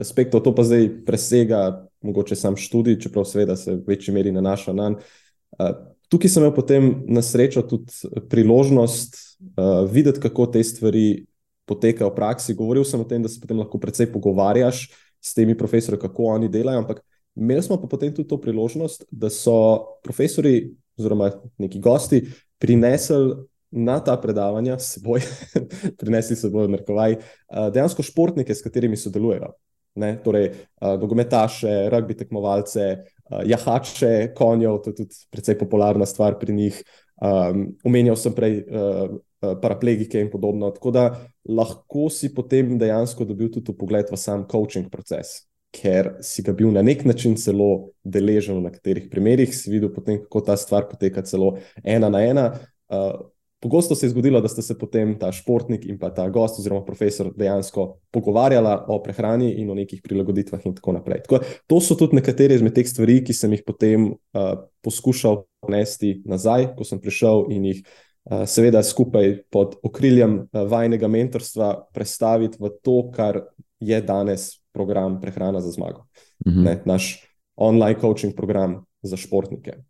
aspektov, to pa zdaj presega mogoče sam študij, čeprav seveda se v večji meri nanaša na njega. Tukaj sem imel potem na srečo tudi priložnost uh, videti, kako te stvari potekajo v praksi. Govoril sem o tem, da se potem lahko precej pogovarjaš s temi profesori, kako oni delajo, ampak imeli smo pa potem tudi to priložnost, da so profesori oziroma neki gosti prinesli na ta predavanja s seboj, <laughs> prinesli seboj v narkovaj, uh, dejansko športnike, s katerimi sodelujejo ne, torej uh, nogometaše, rugby tekmovalce, uh, jahače, konjev, to je tudi precej popularna stvar pri njih. Um, omenjal sem prej uh, paraplegike in podobno. Tako da lahko si potem dejansko dobil tudi pogled v sam coaching proces, ker si ga bil na nek način celo deležen v nekaterih primerih, si videl potem, kako ta stvar poteka celo ena na ena. Uh, pogosto se je zgodilo, da sta se potem ta športnik in pa ta gost oziroma profesor dejansko pogovarjala o prehrani in o nekih prilagoditvah in tako naprej. Tako, to so tudi nekatere izmed teh stvari, ki sem jih potem uh, poskušal nesti nazaj, ko sem prišel in jih uh, seveda skupaj pod okriljem uh, vajnega mentorstva predstaviti v to, kar je danes program Prehrana za zmago. Mhm. Ne, naš online coaching program za športnike.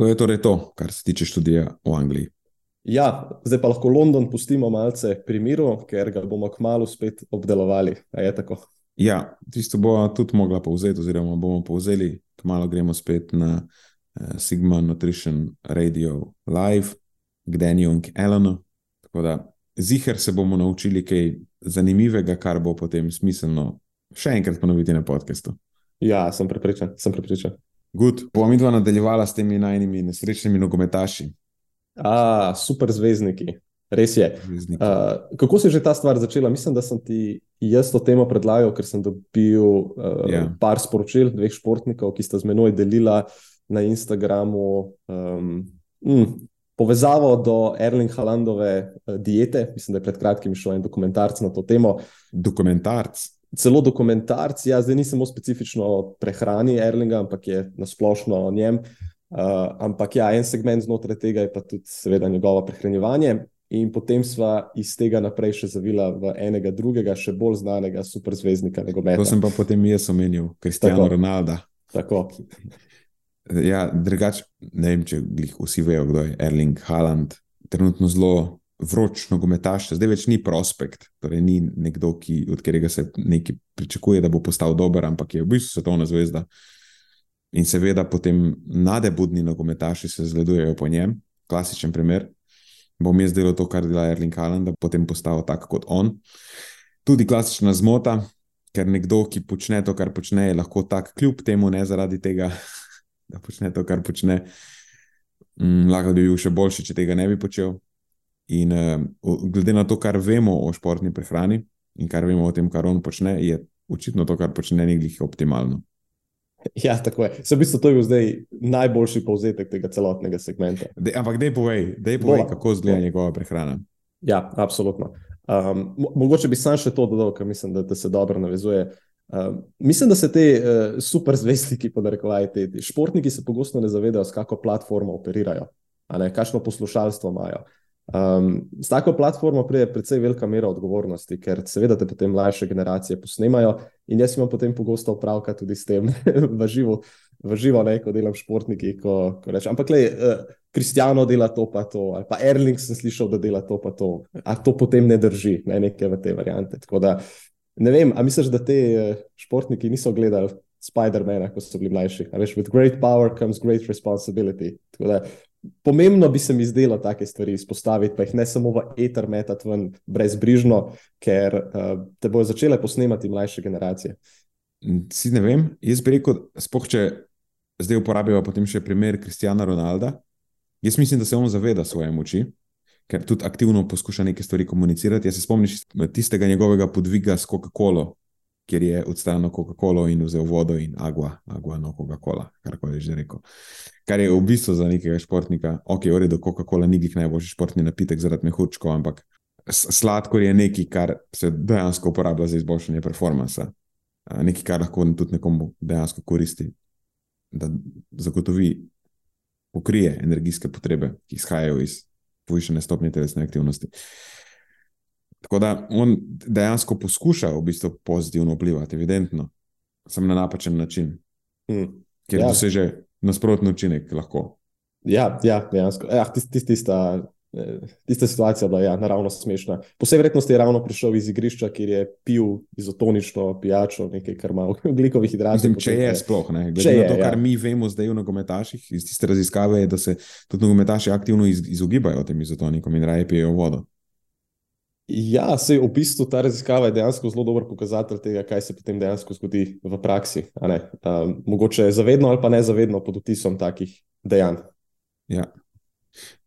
To je torej to, kar se tiče študija v Angliji. Ja, zdaj pa lahko London pustimo malce pri miru, ker ga bomo kmalo spet obdelovali. Ja, tisto bo tudi mogla povzeti, oziroma bomo povzeli, kmalo gremo spet na uh, Sigma Nutrition Radio Live, k Daniju in Elonu. Tako da zihar se bomo naučili kaj zanimivega, kar bo potem smiselno še enkrat ponoviti na podkastu. Ja, sem prepričan, sem prepričan. Good. Bom midva nadaljevala s temi najnižjimi nesrečnimi nogometaši. A, super zvezdniki, res je. Uh, kako se je že ta stvar začela? Mislim, da sem ti jaz to temo predlagal, ker sem dobil uh, yeah. Ja. par sporočil dveh športnikov, ki sta z menoj delila na Instagramu. Um, mm, Povezavo do Erling Halandove uh, diete, mislim, da je pred kratkim šel en dokumentarc na to temo. Dokumentarc celo dokumentarc, ja, zdaj ni samo specifično o prehrani Erlinga, ampak je nasplošno o njem. Uh, ampak ja, en segment znotraj tega je pa tudi, seveda, njegovo prehranjevanje. In potem sva iz tega naprej še zavila v enega drugega, še bolj znanega superzvezdnika. To sem pa potem jaz omenil, Kristjana Ronalda. Tako. Ja, drugače, ne vem, če vsi vejo, kdo je Erling Haaland. Trenutno zelo vroč nogometaš, zdaj več ni prospekt, torej ni nekdo, ki, od katerega se nekaj pričakuje, da bo postal dober, ampak je v bistvu svetovna zvezda. In seveda, potem nadebudni nogometaši se zgledujejo po njem, klasičen primer. Bom jaz delal to, kar dela Erling Haaland, da potem postal tak kot on. Tudi klasična zmota, ker nekdo, ki počne to, kar počne, je lahko tak, kljub temu, ne zaradi tega, <laughs> da počne to, kar počne. Mm, lahko bi bil še boljši, če tega ne bi počel. In uh, glede na to, kar vemo o športni prehrani in kar vemo o tem, kar on počne, je očitno to, kar počne, nekaj optimalno. <laughs> Ja, tako je. Se v bistvu to je zdaj najboljši povzetek tega celotnega segmenta. De, ampak, dej povej, dej povej kako izgleda njegova prehrana. Ja, absolutno. Um, mo mogoče bi sam še to dodal, ker mislim, da, da se dobro navezuje. Um, mislim, da se te uh, super zvestniki, podarkovaj, te, te športniki, se pogosto ne zavedajo, s kakšno platformo operirajo, kakšno poslušalstvo imajo. Um, s tako platformo pride precej velika mera odgovornosti, ker seveda te potem mlajše generacije posnemajo in jaz imam potem pogosto opravka tudi s tem <laughs> v živo, v živo ne, ko delam športniki, ko, ko rečem, ampak le, uh, dela to pa to, ali pa Erling sem slišal, da dela to pa to, a to potem ne drži, ne neke v te variante. Tako da ne vem, a misliš, da te uh, športniki niso gledali Spider-Mana, ko so bili mlajši. Veš, with great power comes great responsibility. Tako da pomembno bi se mi zdelo take stvari izpostaviti, pa jih ne samo v eter metati ven brezbrižno, ker uh, te bojo začele posnemati mlajše generacije. Si ne vem, jaz bi rekel, spoh, če zdaj uporabljamo potem še primer Kristjana Ronalda. Jaz mislim, da se on zaveda svoje moči, ker tudi aktivno poskuša neke stvari komunicirati. Jaz se spomnim tistega njegovega podviga s Coca-Colo, kjer je odstranil Coca-Colo in vzel vodo in agua, agua no Coca-Cola, kar koli že rekel. Kar je v bistvu za nekega športnika, ok, v redu, Coca-Cola ni njih najboljši športni napitek zaradi mehurčkov, ampak sladkor je nekaj, kar se dejansko uporablja za izboljšanje performansa. Nekaj, kar lahko tudi nekomu dejansko koristi, da zagotovi, pokrije energijske potrebe, ki izhajajo iz povišene stopnje telesne aktivnosti. Tako da on dejansko poskuša v bistvu pozitivno vplivati, evidentno, samo na napačen način, mm. ker ja. doseže nasprotni učinek. Lahko. Ja, ja, dejansko. Ja, tist, tist, tista, eh, tista situacija je bila ja, naravno smešna. Po vsej verjetnosti je ravno prišel iz igrišča, kjer je pil izotonično pijačo, nekaj, kar ima <laughs> ugljikovih hidratov. Če je sploh, ne glede na to, ja. kar mi vemo zdaj v nogometaših, iz tiste raziskave, je, da se tudi nogometaši aktivno iz, izogibajo tem izotonikom in raje pijejo vodo. Ja, se v bistvu ta raziskava je dejansko zelo dober pokazatelj tega, kaj se potem dejansko zgodi v praksi. Um, mogoče zavedno ali pa nezavedno pod vtisom takih dejanj. Ja.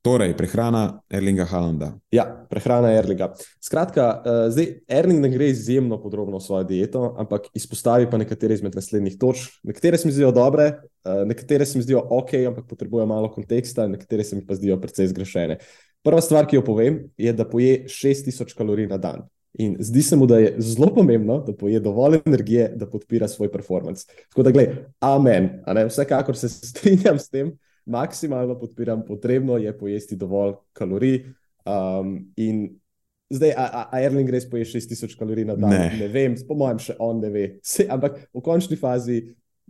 Torej, prehrana Erlinga Halanda. Ja, prehrana Erlinga. Skratka, uh, zdaj Erling ne gre izjemno podrobno v svojo dieto, ampak izpostavi pa nekatere izmed naslednjih točk. Nekatere se mi zdijo dobre, uh, nekatere se mi zdijo ok, ampak potrebujejo malo konteksta, nekatere se mi pa zdijo precej zgrešene. Prva stvar, ki jo povem, je, da poje 6000 kalorij na dan. In zdi se mu, da je zelo pomembno, da poje dovolj energije, da podpira svoj performance. Tako da, gledaj, amen. Vsekakor se <laughs> strinjam s tem, maksimalno podpiram, potrebno je pojesti dovolj kalorij. Um, in zdaj, a, a Erling res poje 6000 kalorij na dan? Ne. ne vem, po mojem, še on ne ve. <laughs> Se, ampak v končni fazi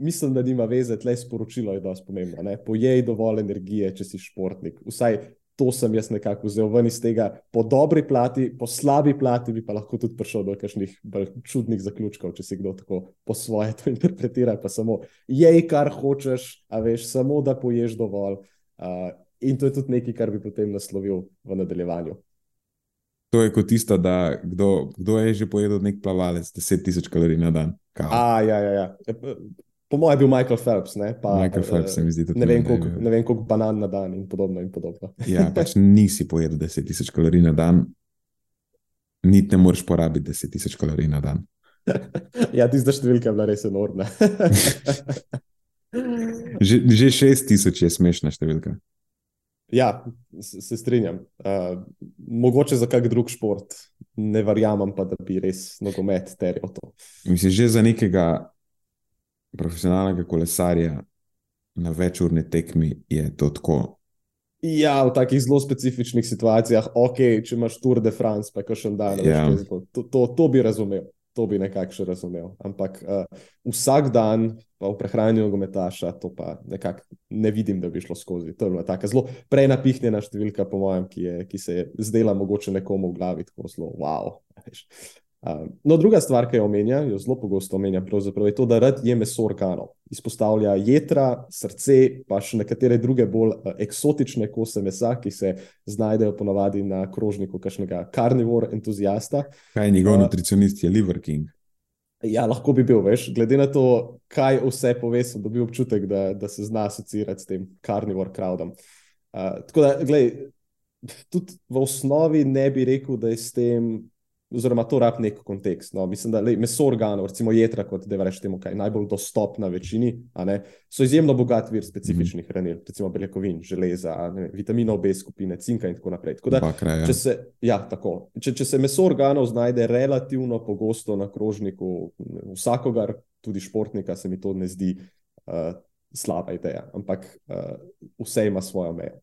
mislim, da nima veze, tle sporočilo je dosti pomembno. Ne? Pojej dovolj energije, če si športnik. Vsaj to sem jaz nekako vzel ven iz tega. Po dobri plati, po slabi plati bi pa lahko tudi prišel do kakšnih čudnih zaključkov, če si kdo tako po svoje to <laughs> interpretira. Pa samo jej, kar hočeš, a veš, samo da poješ dovolj. Uh, in to je tudi nekaj, kar bi potem naslovil v nadaljevanju. To je kot tisto, da kdo, kdo je že pojedel nek plavalec, 10.000 kalorij na dan. Kao. A, ja, ja, ja. Po mojem je bil Michael Phelps. Ne, pa, Michael Phelps se mi zdi, da ne vem, koliko, ne vem, koliko banan na dan in podobno. In podobno. ja, pač nisi pojedel 10.000 kalorij na dan, niti ne moreš porabiti 10.000 kalorij na dan. <laughs> ja, tista številka je bila res enormna. <laughs> že, že 6.000 je smešna številka. Ja, se strinjam. Uh, mogoče za kak drug šport, ne verjamem pa, da bi res nogomet terjal to. Mislim, že za nekega profesionalnega kolesarja na večurni tekmi je to tako. Ja, v takih zelo specifičnih situacijah, ok, če imaš Tour de France, pa še en dan, Ja. to, to, to bi razumel. To bi nekako še razumel. Ampak uh, vsak dan, pa v prehranju nogometaša, to pa nekako ne vidim, da bi šlo skozi. To je bila tako zelo prenapihnjena številka, po mojem, ki, je, ki se je zdela mogoče nekomu v glavi tako zelo wow. veš. No, druga stvar, ki jo omenja, jo zelo pogosto omenja, je to, da rad je meso organov. Izpostavlja jedra, srce, pa še nekatere druge bolj eksotične kose mesa, ki se znajdejo ponavadi na krožniku kakšnega karnivora entuzijasta. Kaj je njegov Uh, nutricionist, je Liver King. Ja, lahko bi bil, veš, glede na to, kaj vse pove, sem dobil občutek, da, da se zna asociirati s tem karnivor crowdom. Uh, tako da, gledaj, tudi v osnovi ne bi rekel, da je s tem, oziroma to rab nek kontekst. No. Mislim, da lej, meso organov, recimo jedra, kot da rečemo temu, kaj najbolj dostopna večini, ne, so izjemno bogat vir specifičnih hranil, recimo beljakovin, železa, ne, vitaminov B skupine, cinka in tako naprej. Tako da, Bakra, ja. Če se, ja, tako. Če, če se meso organov znajde relativno pogosto na krožniku vsakogar, tudi športnika, se mi to ne zdi uh, slaba ideja, ampak uh, vse ima svojo mejo.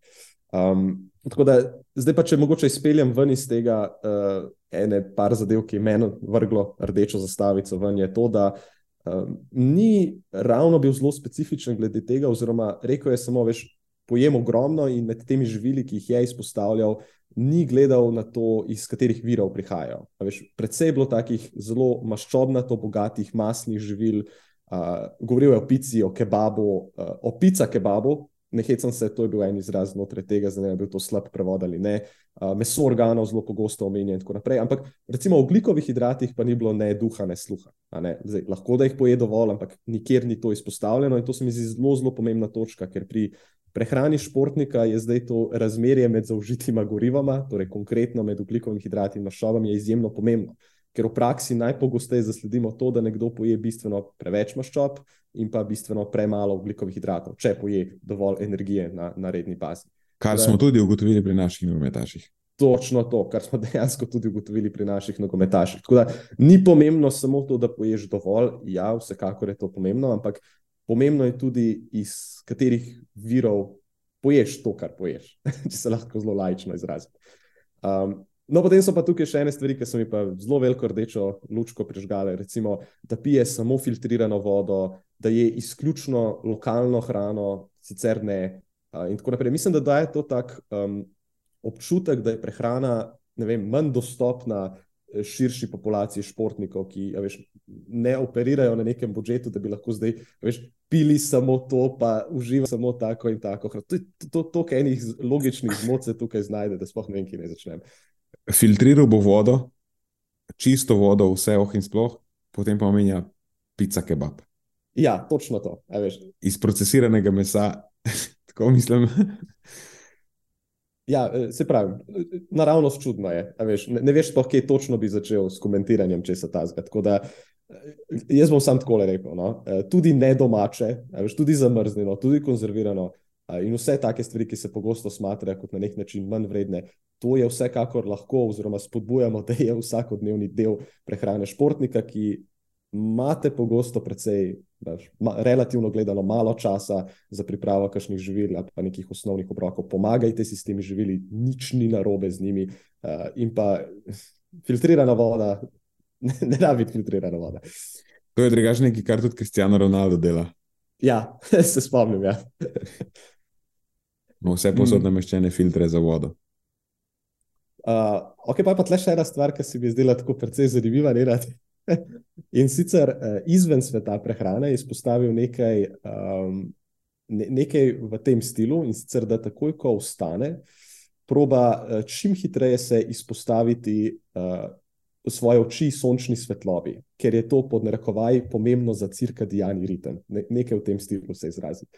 Um, tako da zdaj pa, če mogoče izpeljem ven iz tega uh, ene par zadev, ki je meni vrglo rdečo zastavico ven, je to, da um, ni ravno bil zelo specifičen glede tega, oziroma rekel je samo, veš, pojem ogromno in med temi živili, ki jih je izpostavljal, ni gledal na to, iz katerih virov prihajajo. Veš, predvsej je bilo takih zelo maščobnato, bogatih, masnih živil. Uh, govoril je o pici, o kebabu, uh, o pica kebabu. Ne hecam se, to je bil en izraz znotraj tega, zdaj ne vem, bil to slab prevod ali ne. Uh, meso organov zelo pogosto omenja in tako naprej. Ampak recimo o oglikovih hidratih pa ni bilo ne duha, ne sluha. Ne? Zdaj, lahko da jih poje dovolj, ampak nikjer ni to izpostavljeno in to se mi zdi zelo, zelo pomembna točka, ker pri prehrani športnika je zdaj to razmerje med zaužitima gorivama, torej konkretno med oglikovimi hidrati in maščobami, je izjemno pomembno. Ker v praksi najpogosteje zasledimo to, da nekdo poje bistveno preveč maščob in pa bistveno premalo oglikovih hidratov, če poje dovolj energije na, na redni bazi. Kar Da- smo tudi ugotovili pri naših nogometaših. Točno to, kar smo <laughs> dejansko tudi ugotovili pri naših nogometaših. Tako da ni pomembno samo to, da poješ dovolj, ja, vsekakor je to pomembno, ampak pomembno je tudi, iz katerih virov poješ to, kar poješ, <laughs> če se lahko zelo laično izrazim. Um, no, potem so pa tukaj še ene stvari, ki so mi pa zelo veliko rdečo lučko prižgale. Recimo, da pije samo filtrirano vodo, da je izključno lokalno hrano, sicer ne. Uh, in tako naprej. Mislim, da daje to tak um, občutek, da je prehrana ne vem, manj dostopna eh, širši populaciji športnikov, ki a veš, ne operirajo na nekem budžetu, da bi lahko zdaj a veš, pili samo to, pa uživali samo tako in tako. To je to- to- toliko enih z- logičnih zmot se tukaj znajde, da sploh ne vem, kje naj začnem. Filtriral bo vodo, čisto vodo, vse oh in sploh, potem pa omenja pica kebab. Ja, točno to. Iz procesiranega mesa, <laughs> tako mislim. Ja, eh, se pravi, naravnost čudno je. a Veš, ne, ne veš, sploh, kje točno bi začel s komentiranjem česa tazga. Tako da eh, jaz bom sam tako rekel. No? Eh, Tudi ne domače, veš, tudi zamrznjeno, tudi konzervirano. In vse take stvari, ki se pogosto smatrajo kot na nek način manj vredne, to je vsekakor lahko, oziroma spodbujamo, da je vsakodnevni del prehrane športnika, ki imate pogosto precej, daš, ma, relativno gledano, malo časa za pripravo kakšnih živil ali pa nekih osnovnih obrokov. Pomagajte si s temi živili, nič ni narobe z njimi. Uh, in pa filtrirana voda, <laughs> ne, ne da biti filtrirana voda. To je drugače nekaj, kar tudi Cristiano Ronaldo dela. Ja, <laughs> se spomnim. Ja. No, vse posod mm. nameščene filtre za vodo. Uh, ok, pa je pa tle še ena stvar, ki se mi je zdela tako precej zanimiva. <laughs> In sicer uh, izven sveta prehrane je izpostavil nekaj, um, ne, nekaj v tem stilu, in sicer da takoj, ko vstane, proba uh, čim hitreje se izpostaviti uh, svoje oči sončni svetlobi, ker je to pod narekovaj pomembno za cirkadijani ritem. Ne, nekaj v tem stilu se izrazi.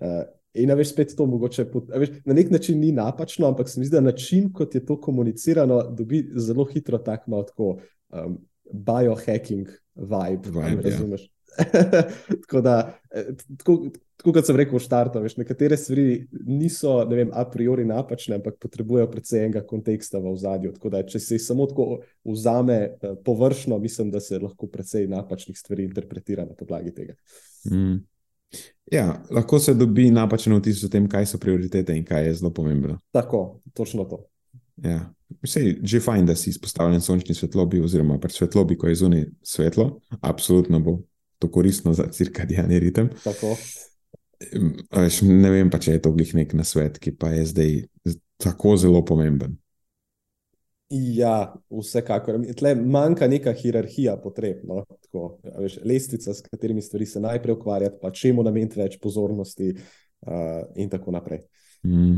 Uh, In veš, spet to mogoče, veš, na nek način ni napačno, ampak se mi zdi, da način, kot je to komunicirano, dobi zelo hitro tak malo tako um, biohacking vibe. vibe ja. razumeš? <laughs> tako da, eh, tako, tako kot sem rekel v štartu, veš, nekatere stvari niso vem, a priori napačne, ampak potrebujejo predvsem enega konteksta v ozadju. Tako da, če se jih samo tako vzame eh, površno, mislim, da se lahko predvsej napačnih stvari interpretira na podlagi tega. Mm. Ja, lahko se dobi napačen vtis o tem, kaj so prioritete in kaj je zelo pomembno. Tako, točno to. Ja. Vse je že fajn, da si izpostavljen sončni svetlobi, oziroma pri svetlobi, ko je zunaj svetlo, absolutno bo to koristno za cirkadijani ritem. Tako. Ne vem pa, če je to glih nek na svet, ki pa je zdaj tako zelo pomemben. Ja, vsekakor. Tle manjka neka hierarhija potreb. No? Tako, veš, lestica, s katerimi stvari se najprej ukvarjati, pa čemu nameniti več pozornosti, uh, in tako naprej. Mm.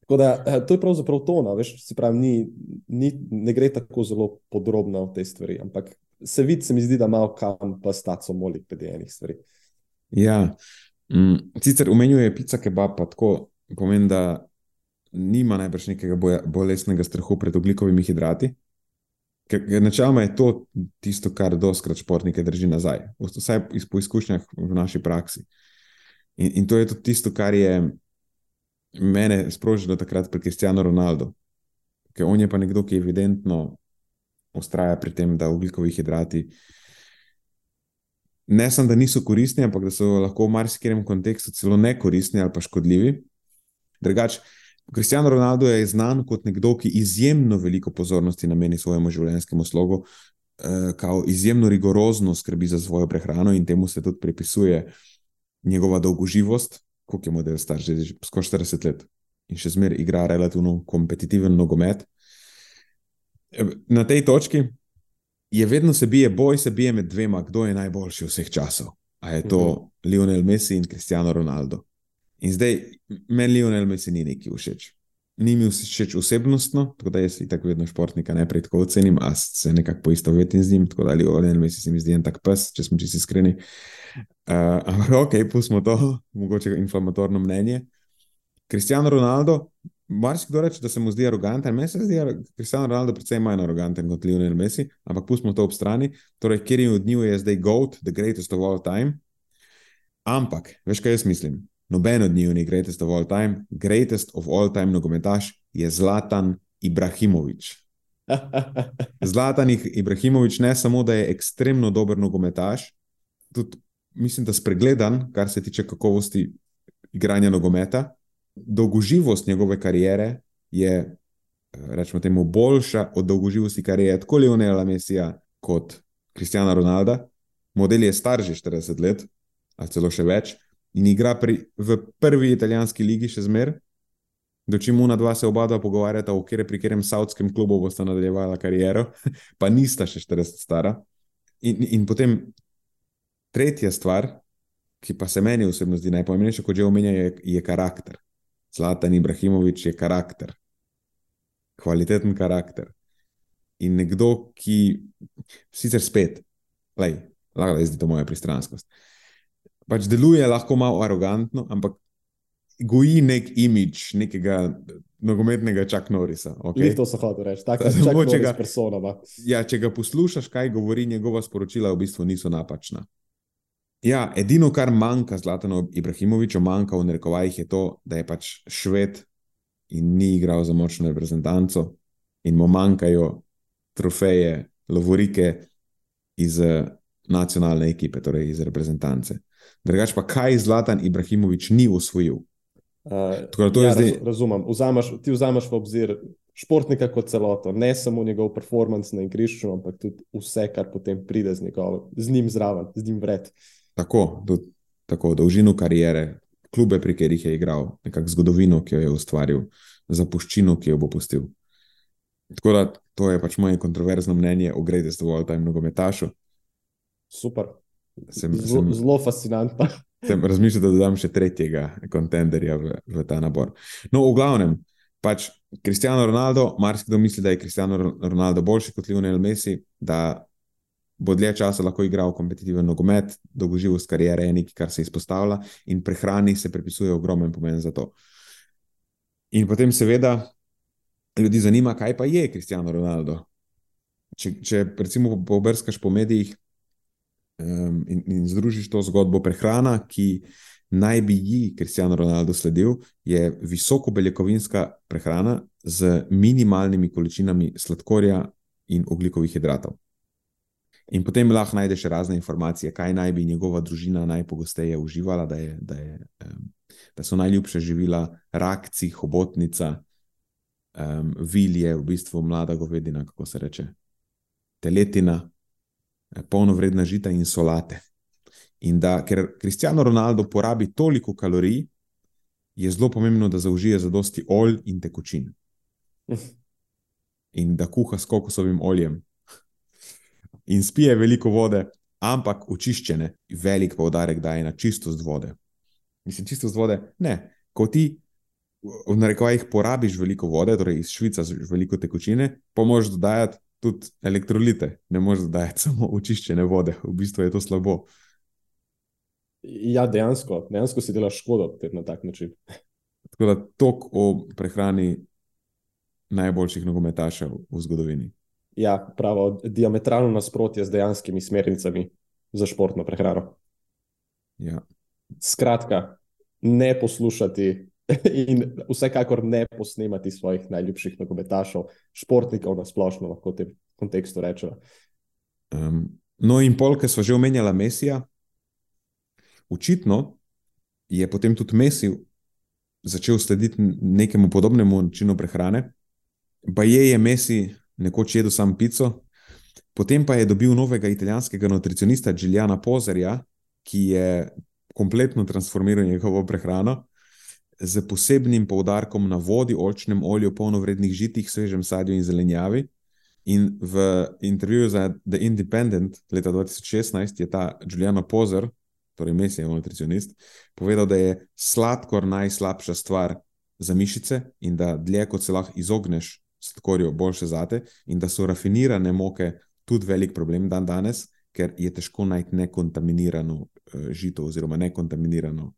Tako da, to je pravzaprav to. No? Veš, pravi, ni, ni, ne gre tako zelo podrobno v te stvari, ampak se vidi, se mi zdi, da malo kam pa staco moli glede enih stvari. Ja, mm, sicer umenjuje pica kebab, pa tako pomeni, da nima najbrž nekega bolestnega strahu pred oglikovimi hidrati. Ker načeloma je to tisto, kar doskrat športnike drži nazaj, vsaj po izkušnjah v naši praksi. In, in to je tudi tisto, kar je mene sprožilo takrat pri Kristijanu Ronaldu. Ker on je pa nekdo, ki evidentno ustraja pri tem, da ugljikovi hidrati ne samo, da niso koristni, ampak da so lahko v marsikaterem kontekstu celo nekoristni ali pa škodljivi. Drugač, Kristijano Ronaldo je znan kot nekdo, ki izjemno veliko pozornosti nameni svojemu življenjskemu slogu, eh, kao izjemno rigorozno skrbi za svojo prehrano in temu se tudi pripisuje njegova dolgoživost, koliko je model star, že skoraj 40 let in še zmeraj igra relativno kompetitiven nogomet na tej točki je vedno se bije, boj se bije med dvema, kdo je najboljši vseh časov. A je to -huh. Lionel Messi in Cristiano Ronaldo. In zdaj meni Lionel Messi ni neki všeč. Ni mi všeč osebnostno, tako da jaz tako vedno športnika najprej tako ocenim, a se nekako poistovetim z njim. Tako da Lionel Messi se mi zdi en tak pes, če smo čisto iskreni. Uh, ampak <laughs> ok, pustimo to, mogoče inflamatorno mnenje. Cristiano Ronaldo, Marsikdo reče, da se mu zdi aroganten, meni se zdi, da je Cristiano Ronaldo precej manj aroganten kot Lionel Messi, ampak pustimo to ob strani. Torej, kjer je od njih je zdaj GOAT, the greatest of all time. Ampak, veš kaj jaz mislim? Noben od njih ni greatest of all time, greatest of all time nogometaš je Zlatan Ibrahimovič. <laughs> Zlatan Ibrahimovič ne samo, da je ekstremno dober nogometaš, tudi mislim, da spregledan, kar se tiče kakovosti igranja nogometa dolgoživost njegove kariere je, rečemo temu, boljša od dolgoživosti kariere tako Leonela Messija kot Kristjana Ronalda. Model je star že 40 let, ali celo še več, in igra pri, v prvi italijanski ligi še zmeraj. Dočim una dva se oba dva pogovarjata, v kere, pri katerem savskem klubu bosta nadaljevala kariero, <laughs> pa nista še 40 stara. In, in potem tretja stvar, ki pa se meni osebno zdi najpomembnejša, kot že omenja, je, je karakter. Zlatan Ibrahimovič je karakter, kvaliteten karakter. In nekdo, ki sicer spet, lej, lahko da je to moja pristranskost, pač deluje lahko malo arogantno, ampak goji nek imič nekega nogometnega Čak Norisa. Okay? To so hotel reči, tako da če ga persona. Ja, če ga poslušaš, kaj govori njegova sporočila, v bistvu niso napačna. Ja, edino, kar manjka Zlatanu Ibrahimoviču, manjka v narekovajih, je to, da je pač šved in ni igral za močno reprezentanco, in mu manjkajo trofeje, lovorike iz eh, nacionalne ekipe, torej iz reprezentance. Drugač pa, kaj Zlatan Ibrahimovič ni usvojil? Uh, Tako ja, zdaj- raz, razumem. Vzameš, ti vzameš v obzir športnika kot celoto, ne samo njegov performance na igrišču, ampak tudi vse, kar potem pride z, njegov, z njim zraven, z njim vred. Tako, do, tako dolžino kariere, klube, pri katerih je igral, nekakšno zgodovino, ki jo je ustvaril, zapuščino, ki jo bo pustil. Tako da to je pač moje kontroverzno mnenje o greatest of all time nogometašu. Super. Sem, Zelo, sem, zelo fascinantno. <laughs> sem razmišljal, da dodam še tretjega kontenderja v, v ta nabor. No, v glavnem, pač Cristiano Ronaldo, marsikdo misli, da je Cristiano Ronaldo boljši kot Lionel Messi, da bo dlje časa lahko igral kompetitiven nogomet, dolgoživost karijere je nekaj, kar se izpostavlja in prehrani se pripisuje ogromen pomen za to. In potem, seveda, ljudi zanima, kaj pa je Cristiano Ronaldo. Če, če recimo pobrskaš po medijih um, in, in združiš to zgodbo prehrana, ki naj bi ji Cristiano Ronaldo sledil, je visoko beljakovinska prehrana z minimalnimi količinami sladkorja in oglikovih hidratov. In potem lahko najdeš razne informacije, kaj naj bi njegova družina najpogosteje uživala, da, je, da, je, um, da so najljubša živila rakci, hobotnica, um, vilje, v bistvu mlada govedina, kako se reče, teletina, polnovredna žita in solate. In da, ker Cristiano Ronaldo porabi toliko kalorij, je zelo pomembno, da zaužije zadosti olj in tekočin. <laughs> In da kuha s kokosovim oljem. In spije veliko vode, ampak očiščene, velik poudarek daje na čistost vode. Mislim, čistost vode, ne. Ko ti v narekovajih porabiš veliko vode, torej iz Švica veliko tekočine, pa moraš dodajati tudi elektrolite, ne moreš dodajati <laughs> samo očiščene vode. V bistvu je to slabo. Ja, dejansko, dejansko si delaš škodo na tak način. Tako da tok o prehrani najboljših nogometašev v zgodovini. Ja, pravo, diametralno nasprotje z dejanskimi smernicami za športno prehrano. Ja. Skratka, ne poslušati <laughs> in vsekakor ne posnemati svojih najljubših nogometašov, športnikov na splošno, lahko v tem kontekstu rečemo. Um, no, in pol, ki smo že omenjali Mesija, očitno je potem tudi Messi začel slediti nekemu podobnemu načinu prehrane. Pa je, je Messi nekoč jedel sam pico, potem pa je dobil novega italijanskega nutricionista Giuliana Pozerja, ki je kompletno transformiral njegovo prehrano z posebnim poudarkom na vodi, olčnem olju, polnovrednih žitih, svežem sadju in zelenjavi. In v intervjuju za The Independent leta 2016 je ta Giuliano Pozer, torej Messi je nutricionist, povedal, da je sladkor najslabša stvar za mišice in da dlje kot se lahko izogneš sladkorju, boljše zate, in da so rafinirane moke tudi velik problem dan danes, ker je težko najti nekontaminirano uh, žito oziroma nekontaminirano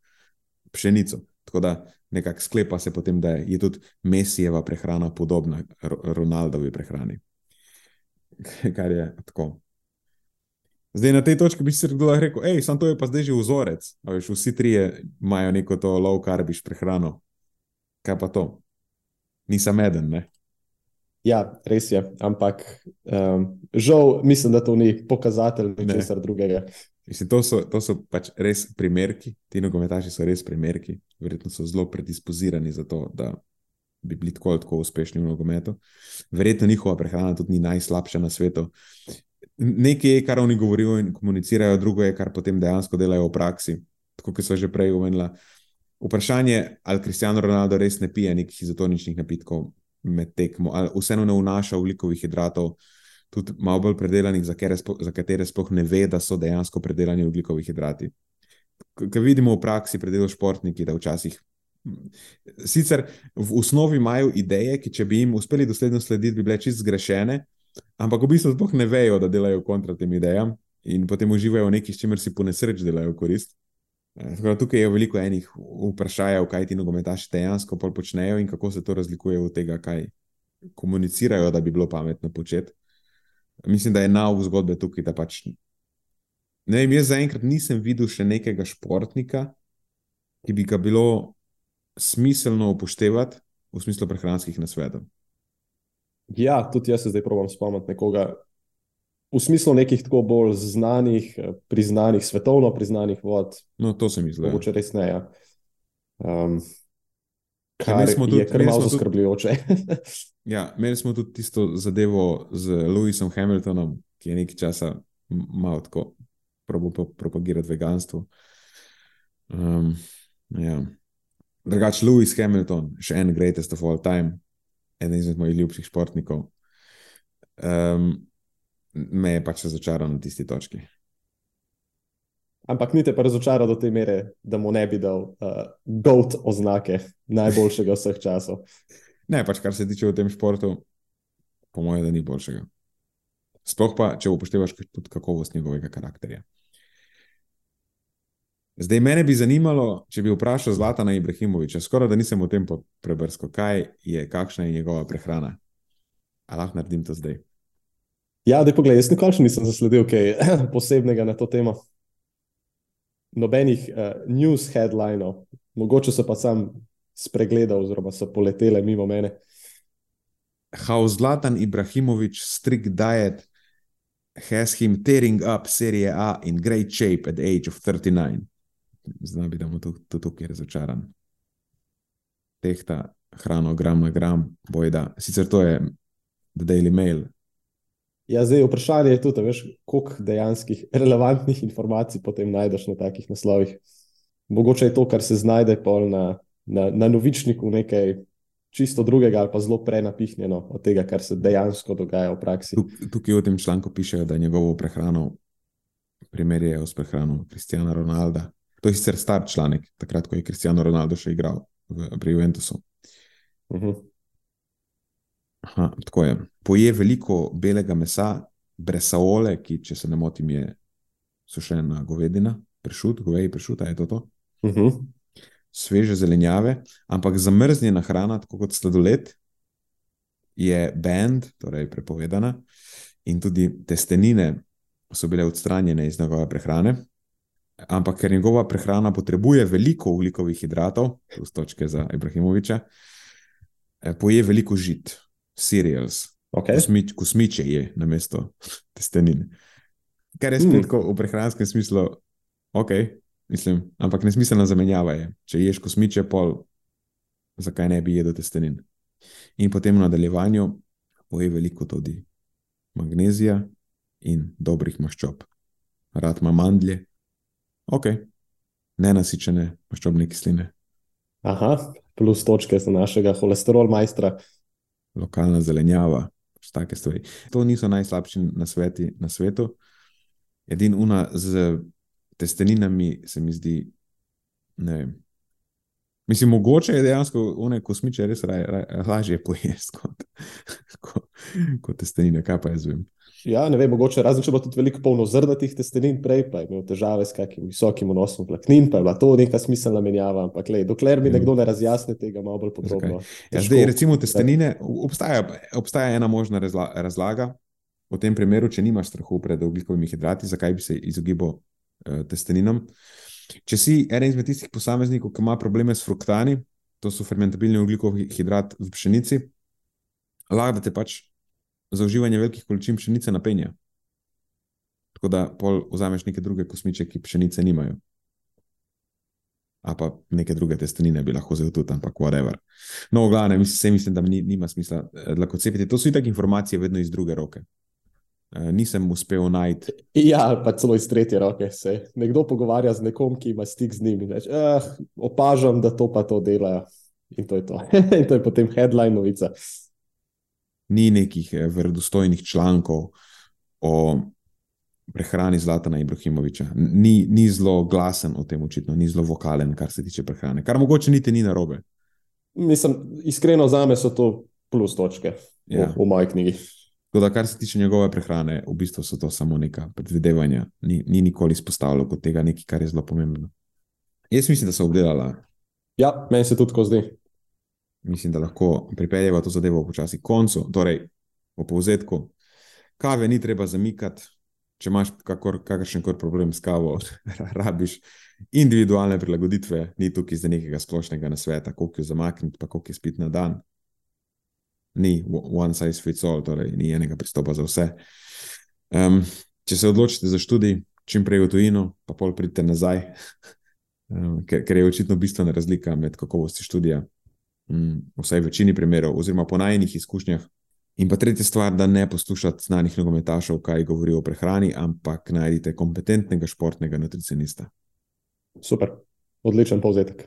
pšenico. Tako da nekako sklepa se potem, da je tudi Messijeva prehrana podobna Ronaldovi prehrani. <laughs> Kar je tako. Zdaj na tej točki bi si kdo rekel, hej, samo to je pa zdaj že vzorec. Veš, vsi trije imajo neko to low carbiš prehrano. Kaj pa to? Nisem eden, ne? Ja, res je, ampak um, žal mislim, da to ni pokazatelj ničesar drugega. Mislim, to, so, to so pač res primerki, ti nogometaši so res primerki, verjetno so zelo predispozirani za to, da bi bili tako ali tako uspešni v nogometu. Verjetno njihova prehrana tudi ni najslabša na svetu. Nekaj je, kar oni govorijo in komunicirajo, drugo je, kar potem dejansko delajo v praksi. Tako kot so že prej omenila. Vprašanje, ali Cristiano Ronaldo res ne pije nekih izotoničnih napitkov med tekmo, ali vseeno ne vnaša ugljikovih hidratov, tudi malo bolj predelanih, za sploh, za katere sploh ne ve, da so dejansko predelani ugljikovih hidrati. Kaj vidimo v praksi, predelajo športniki, da včasih. Sicer v osnovi imajo ideje, ki če bi jim uspeli dosledno slediti, bi bile čist zgrešene, ampak v bistvu sploh ne vejo, da delajo kontra tem idejam in potem uživajo v nekaj, s čimer si po nesreč delajo korist. Tako, tukaj je veliko enih vprašanj, kaj ti nogometaši dejansko počnejo in kako se to razlikuje od tega, kaj komunicirajo, da bi bilo pametno početi. Mislim, da je nauk zgodbe tukaj, da pač Ne vem, jaz zaenkrat nisem videl še nekega športnika, ki bi ga bilo smiselno upoštevati v smislu prehranskih nasvetov. Ja, tudi jaz se zdaj probujem spomniti nekoga. V smislu nekih tako bolj znanih, eh, priznanih, svetovno priznanih vod. No, to se mi zdi. Mogoče res ne. Ja. Um, Ja, kar smo tudi- je kar malo zaskrbljujoče. <laughs> Ja, imeli smo tudi tisto zadevo z Lewisom Hamiltonom, ki je nekaj časa malo tako probo propagirati veganstvo. Um, ja. Drugač, Lewis Hamilton, še en greatest of all time, eden izmed mojih ljubših športnikov, um, me je pač razočaral na tisti točki. Ampak ni te pa razočaral do te mere, da mu ne bi dal uh, GOAT oznake najboljšega vseh časov. Ne, pač kar se tiče v tem športu, po mojem, da ni boljšega. Sploh pa, če upoštevaš tudi kakovost njegovega karakterja. Zdaj, mene bi zanimalo, če bi vprašal Zlatana Ibrahimoviča, skoraj da nisem o tem prebrskal, kaj je, kakšna je njegova prehrana. A lahko naredim to zdaj? Ja, da pogled, jaz nikoli še nisem zasledil kaj <laughs> posebnega na to temo. Nobenih uh, news headlinov, mogoče so pa sam spregledal, oziroma so poletele mimo mene. How Zlatan Ibrahimovič strict diet has him tearing up Serie A in great shape at the age of 39. Znam da mu tu- tudi tukaj razočaran. Tehta hrano gram na gram, bojda. Sicer to je The Daily Mail. Ja, zdaj vprašanje je tudi, veš, koliko dejanskih relevantnih informacij potem najdeš na takih naslovih. Mogoče je to, kar se znajde pol na, na, na novičniku, nekaj čisto drugega ali pa zelo prenapihnjeno od tega, kar se dejansko dogaja v praksi. Tuk- Tukaj v tem članku pišejo, da njegovo prehrano primerjajo s prehrano Kristjana Ronalda. To je sicer star članek, takrat, ko je Kristjano Ronaldo še igral v, pri Juventusu. Uh -huh. Aha, tako je. Poje veliko belega mesa, bresaole, ki, če se ne motim, je sušena govedina, pršut, goveji pršut, je to to? Uh -huh. Sveže zelenjave, ampak zamrznjena hrana, tako kot sladoled, je band, torej prepovedana, in tudi testenine so bile odstranjene iz njegove prehrane. Ampak ker njegova prehrana potrebuje veliko ugljikovih hidratov, to so točke za Ibrahimoviča, eh, poje veliko žit, cereals, okay. Kosmič, kosmiče je na mesto testenin. Kar je spet mm. v prehranskem smislu, ok, mislim, ampak nesmiselna zamenjava je. Če ješ kosmiče, pol, zakaj ne bi jedel testenin? In potem v nadaljevanju poje veliko tudi magnezija in dobrih maščob. Rad ima mandlje, ok, nenasičene maščobne kisline, Aha, plus točke za našega holesterol majstra. lokalna zelenjava, pač take stvari. To niso najslabši nasveti na svetu. Edina una z testeninami se mi zdi, ne vem. Mislim, mogoče je dejansko one kosmiče res raj, raj, lažje pojesti kot, <laughs> kot, kot testenine, kaj pa jaz vem. Ja, ne vem, mogoče razen če bo tudi veliko polnozrnatih testenin prej, pa je imel težave s kakim visokim vnosom vlaknin, pa je bila to neka smiselna menjava. Ampak, lej, dokler mi Ja. nekdo ne razjasni tega malo bolj podrobno. Ja, težko. zdaj, recimo, testenine, obstaja, obstaja ena možna razla, razlaga. V tem primeru, če nimaš strahu pred oglikovimi hidrati, zakaj bi se izogibal testeninam. Če si eden izmed tistih posameznikov, ki ima probleme s fruktani, to so fermentabilni oglikovi hidrat v pšenici, lahko da te pač za uživanje velikih količin pšenice napenja. Tako da pol vzameš neke druge kosmiče, ki pšenice nimajo. A pa neke druge testenine bi lahko vzel tudi, ampak whatever. No, v glavnem, mislim, mislim, da ni, nima smisla eh, dlako cepiti. To so itak informacije vedno iz druge roke. Uh, nisem uspel najti. Ja, ali pa celo iz tretje roke se nekdo pogovarja z nekom, ki ima stik z njimi. Reč, eh, opažam, da to pa to delajo. In to je to. <laughs> in to je potem headline novica. Ni nekih eh, verodostojnih člankov o prehrani Zlatana Ibrahimoviča. Ni, ni zelo glasen o tem, očitno, ni zelo vokalen, kar se tiče prehrane. Kar mogoče niti ni narobe. Mislim, iskreno za me so to plus točke Ja. v, v moji knjigi. Tako da, kar se tiče njegove prehrane, v bistvu so to samo neka predvidevanja. Ni, ni nikoli izpostavljal kot tega nekaj, kar je zelo pomembno. Jaz mislim, da so obdelala Ja, meni se tudi tako zdi. mislim, da lahko pripeljeva to zadevo počasi k koncu. Torej, v povzetku, kave ni treba zamikati, če imaš kakršen koli problem s kavo, <laughs> rabiš individualne prilagoditve, ni tukaj za nekega splošnega nasveta, koliko jo zamakniti, pa koliko je spiti na dan. Ni one size fits all, torej ni enega pristopa za vse. Um, če se odločite za študij, čim prej v tujino, pa pol pridite nazaj, <laughs> um, ker, ker je očitno bistvena razlika med kakovosti študija, um, vsaj v večini primerov, oziroma po najnih izkušnjah. In pa tretja stvar, da ne poslušate znanih nogometašov, kaj govorijo o prehrani, ampak najdite kompetentnega športnega nutricionista. Super, odličen povzetek.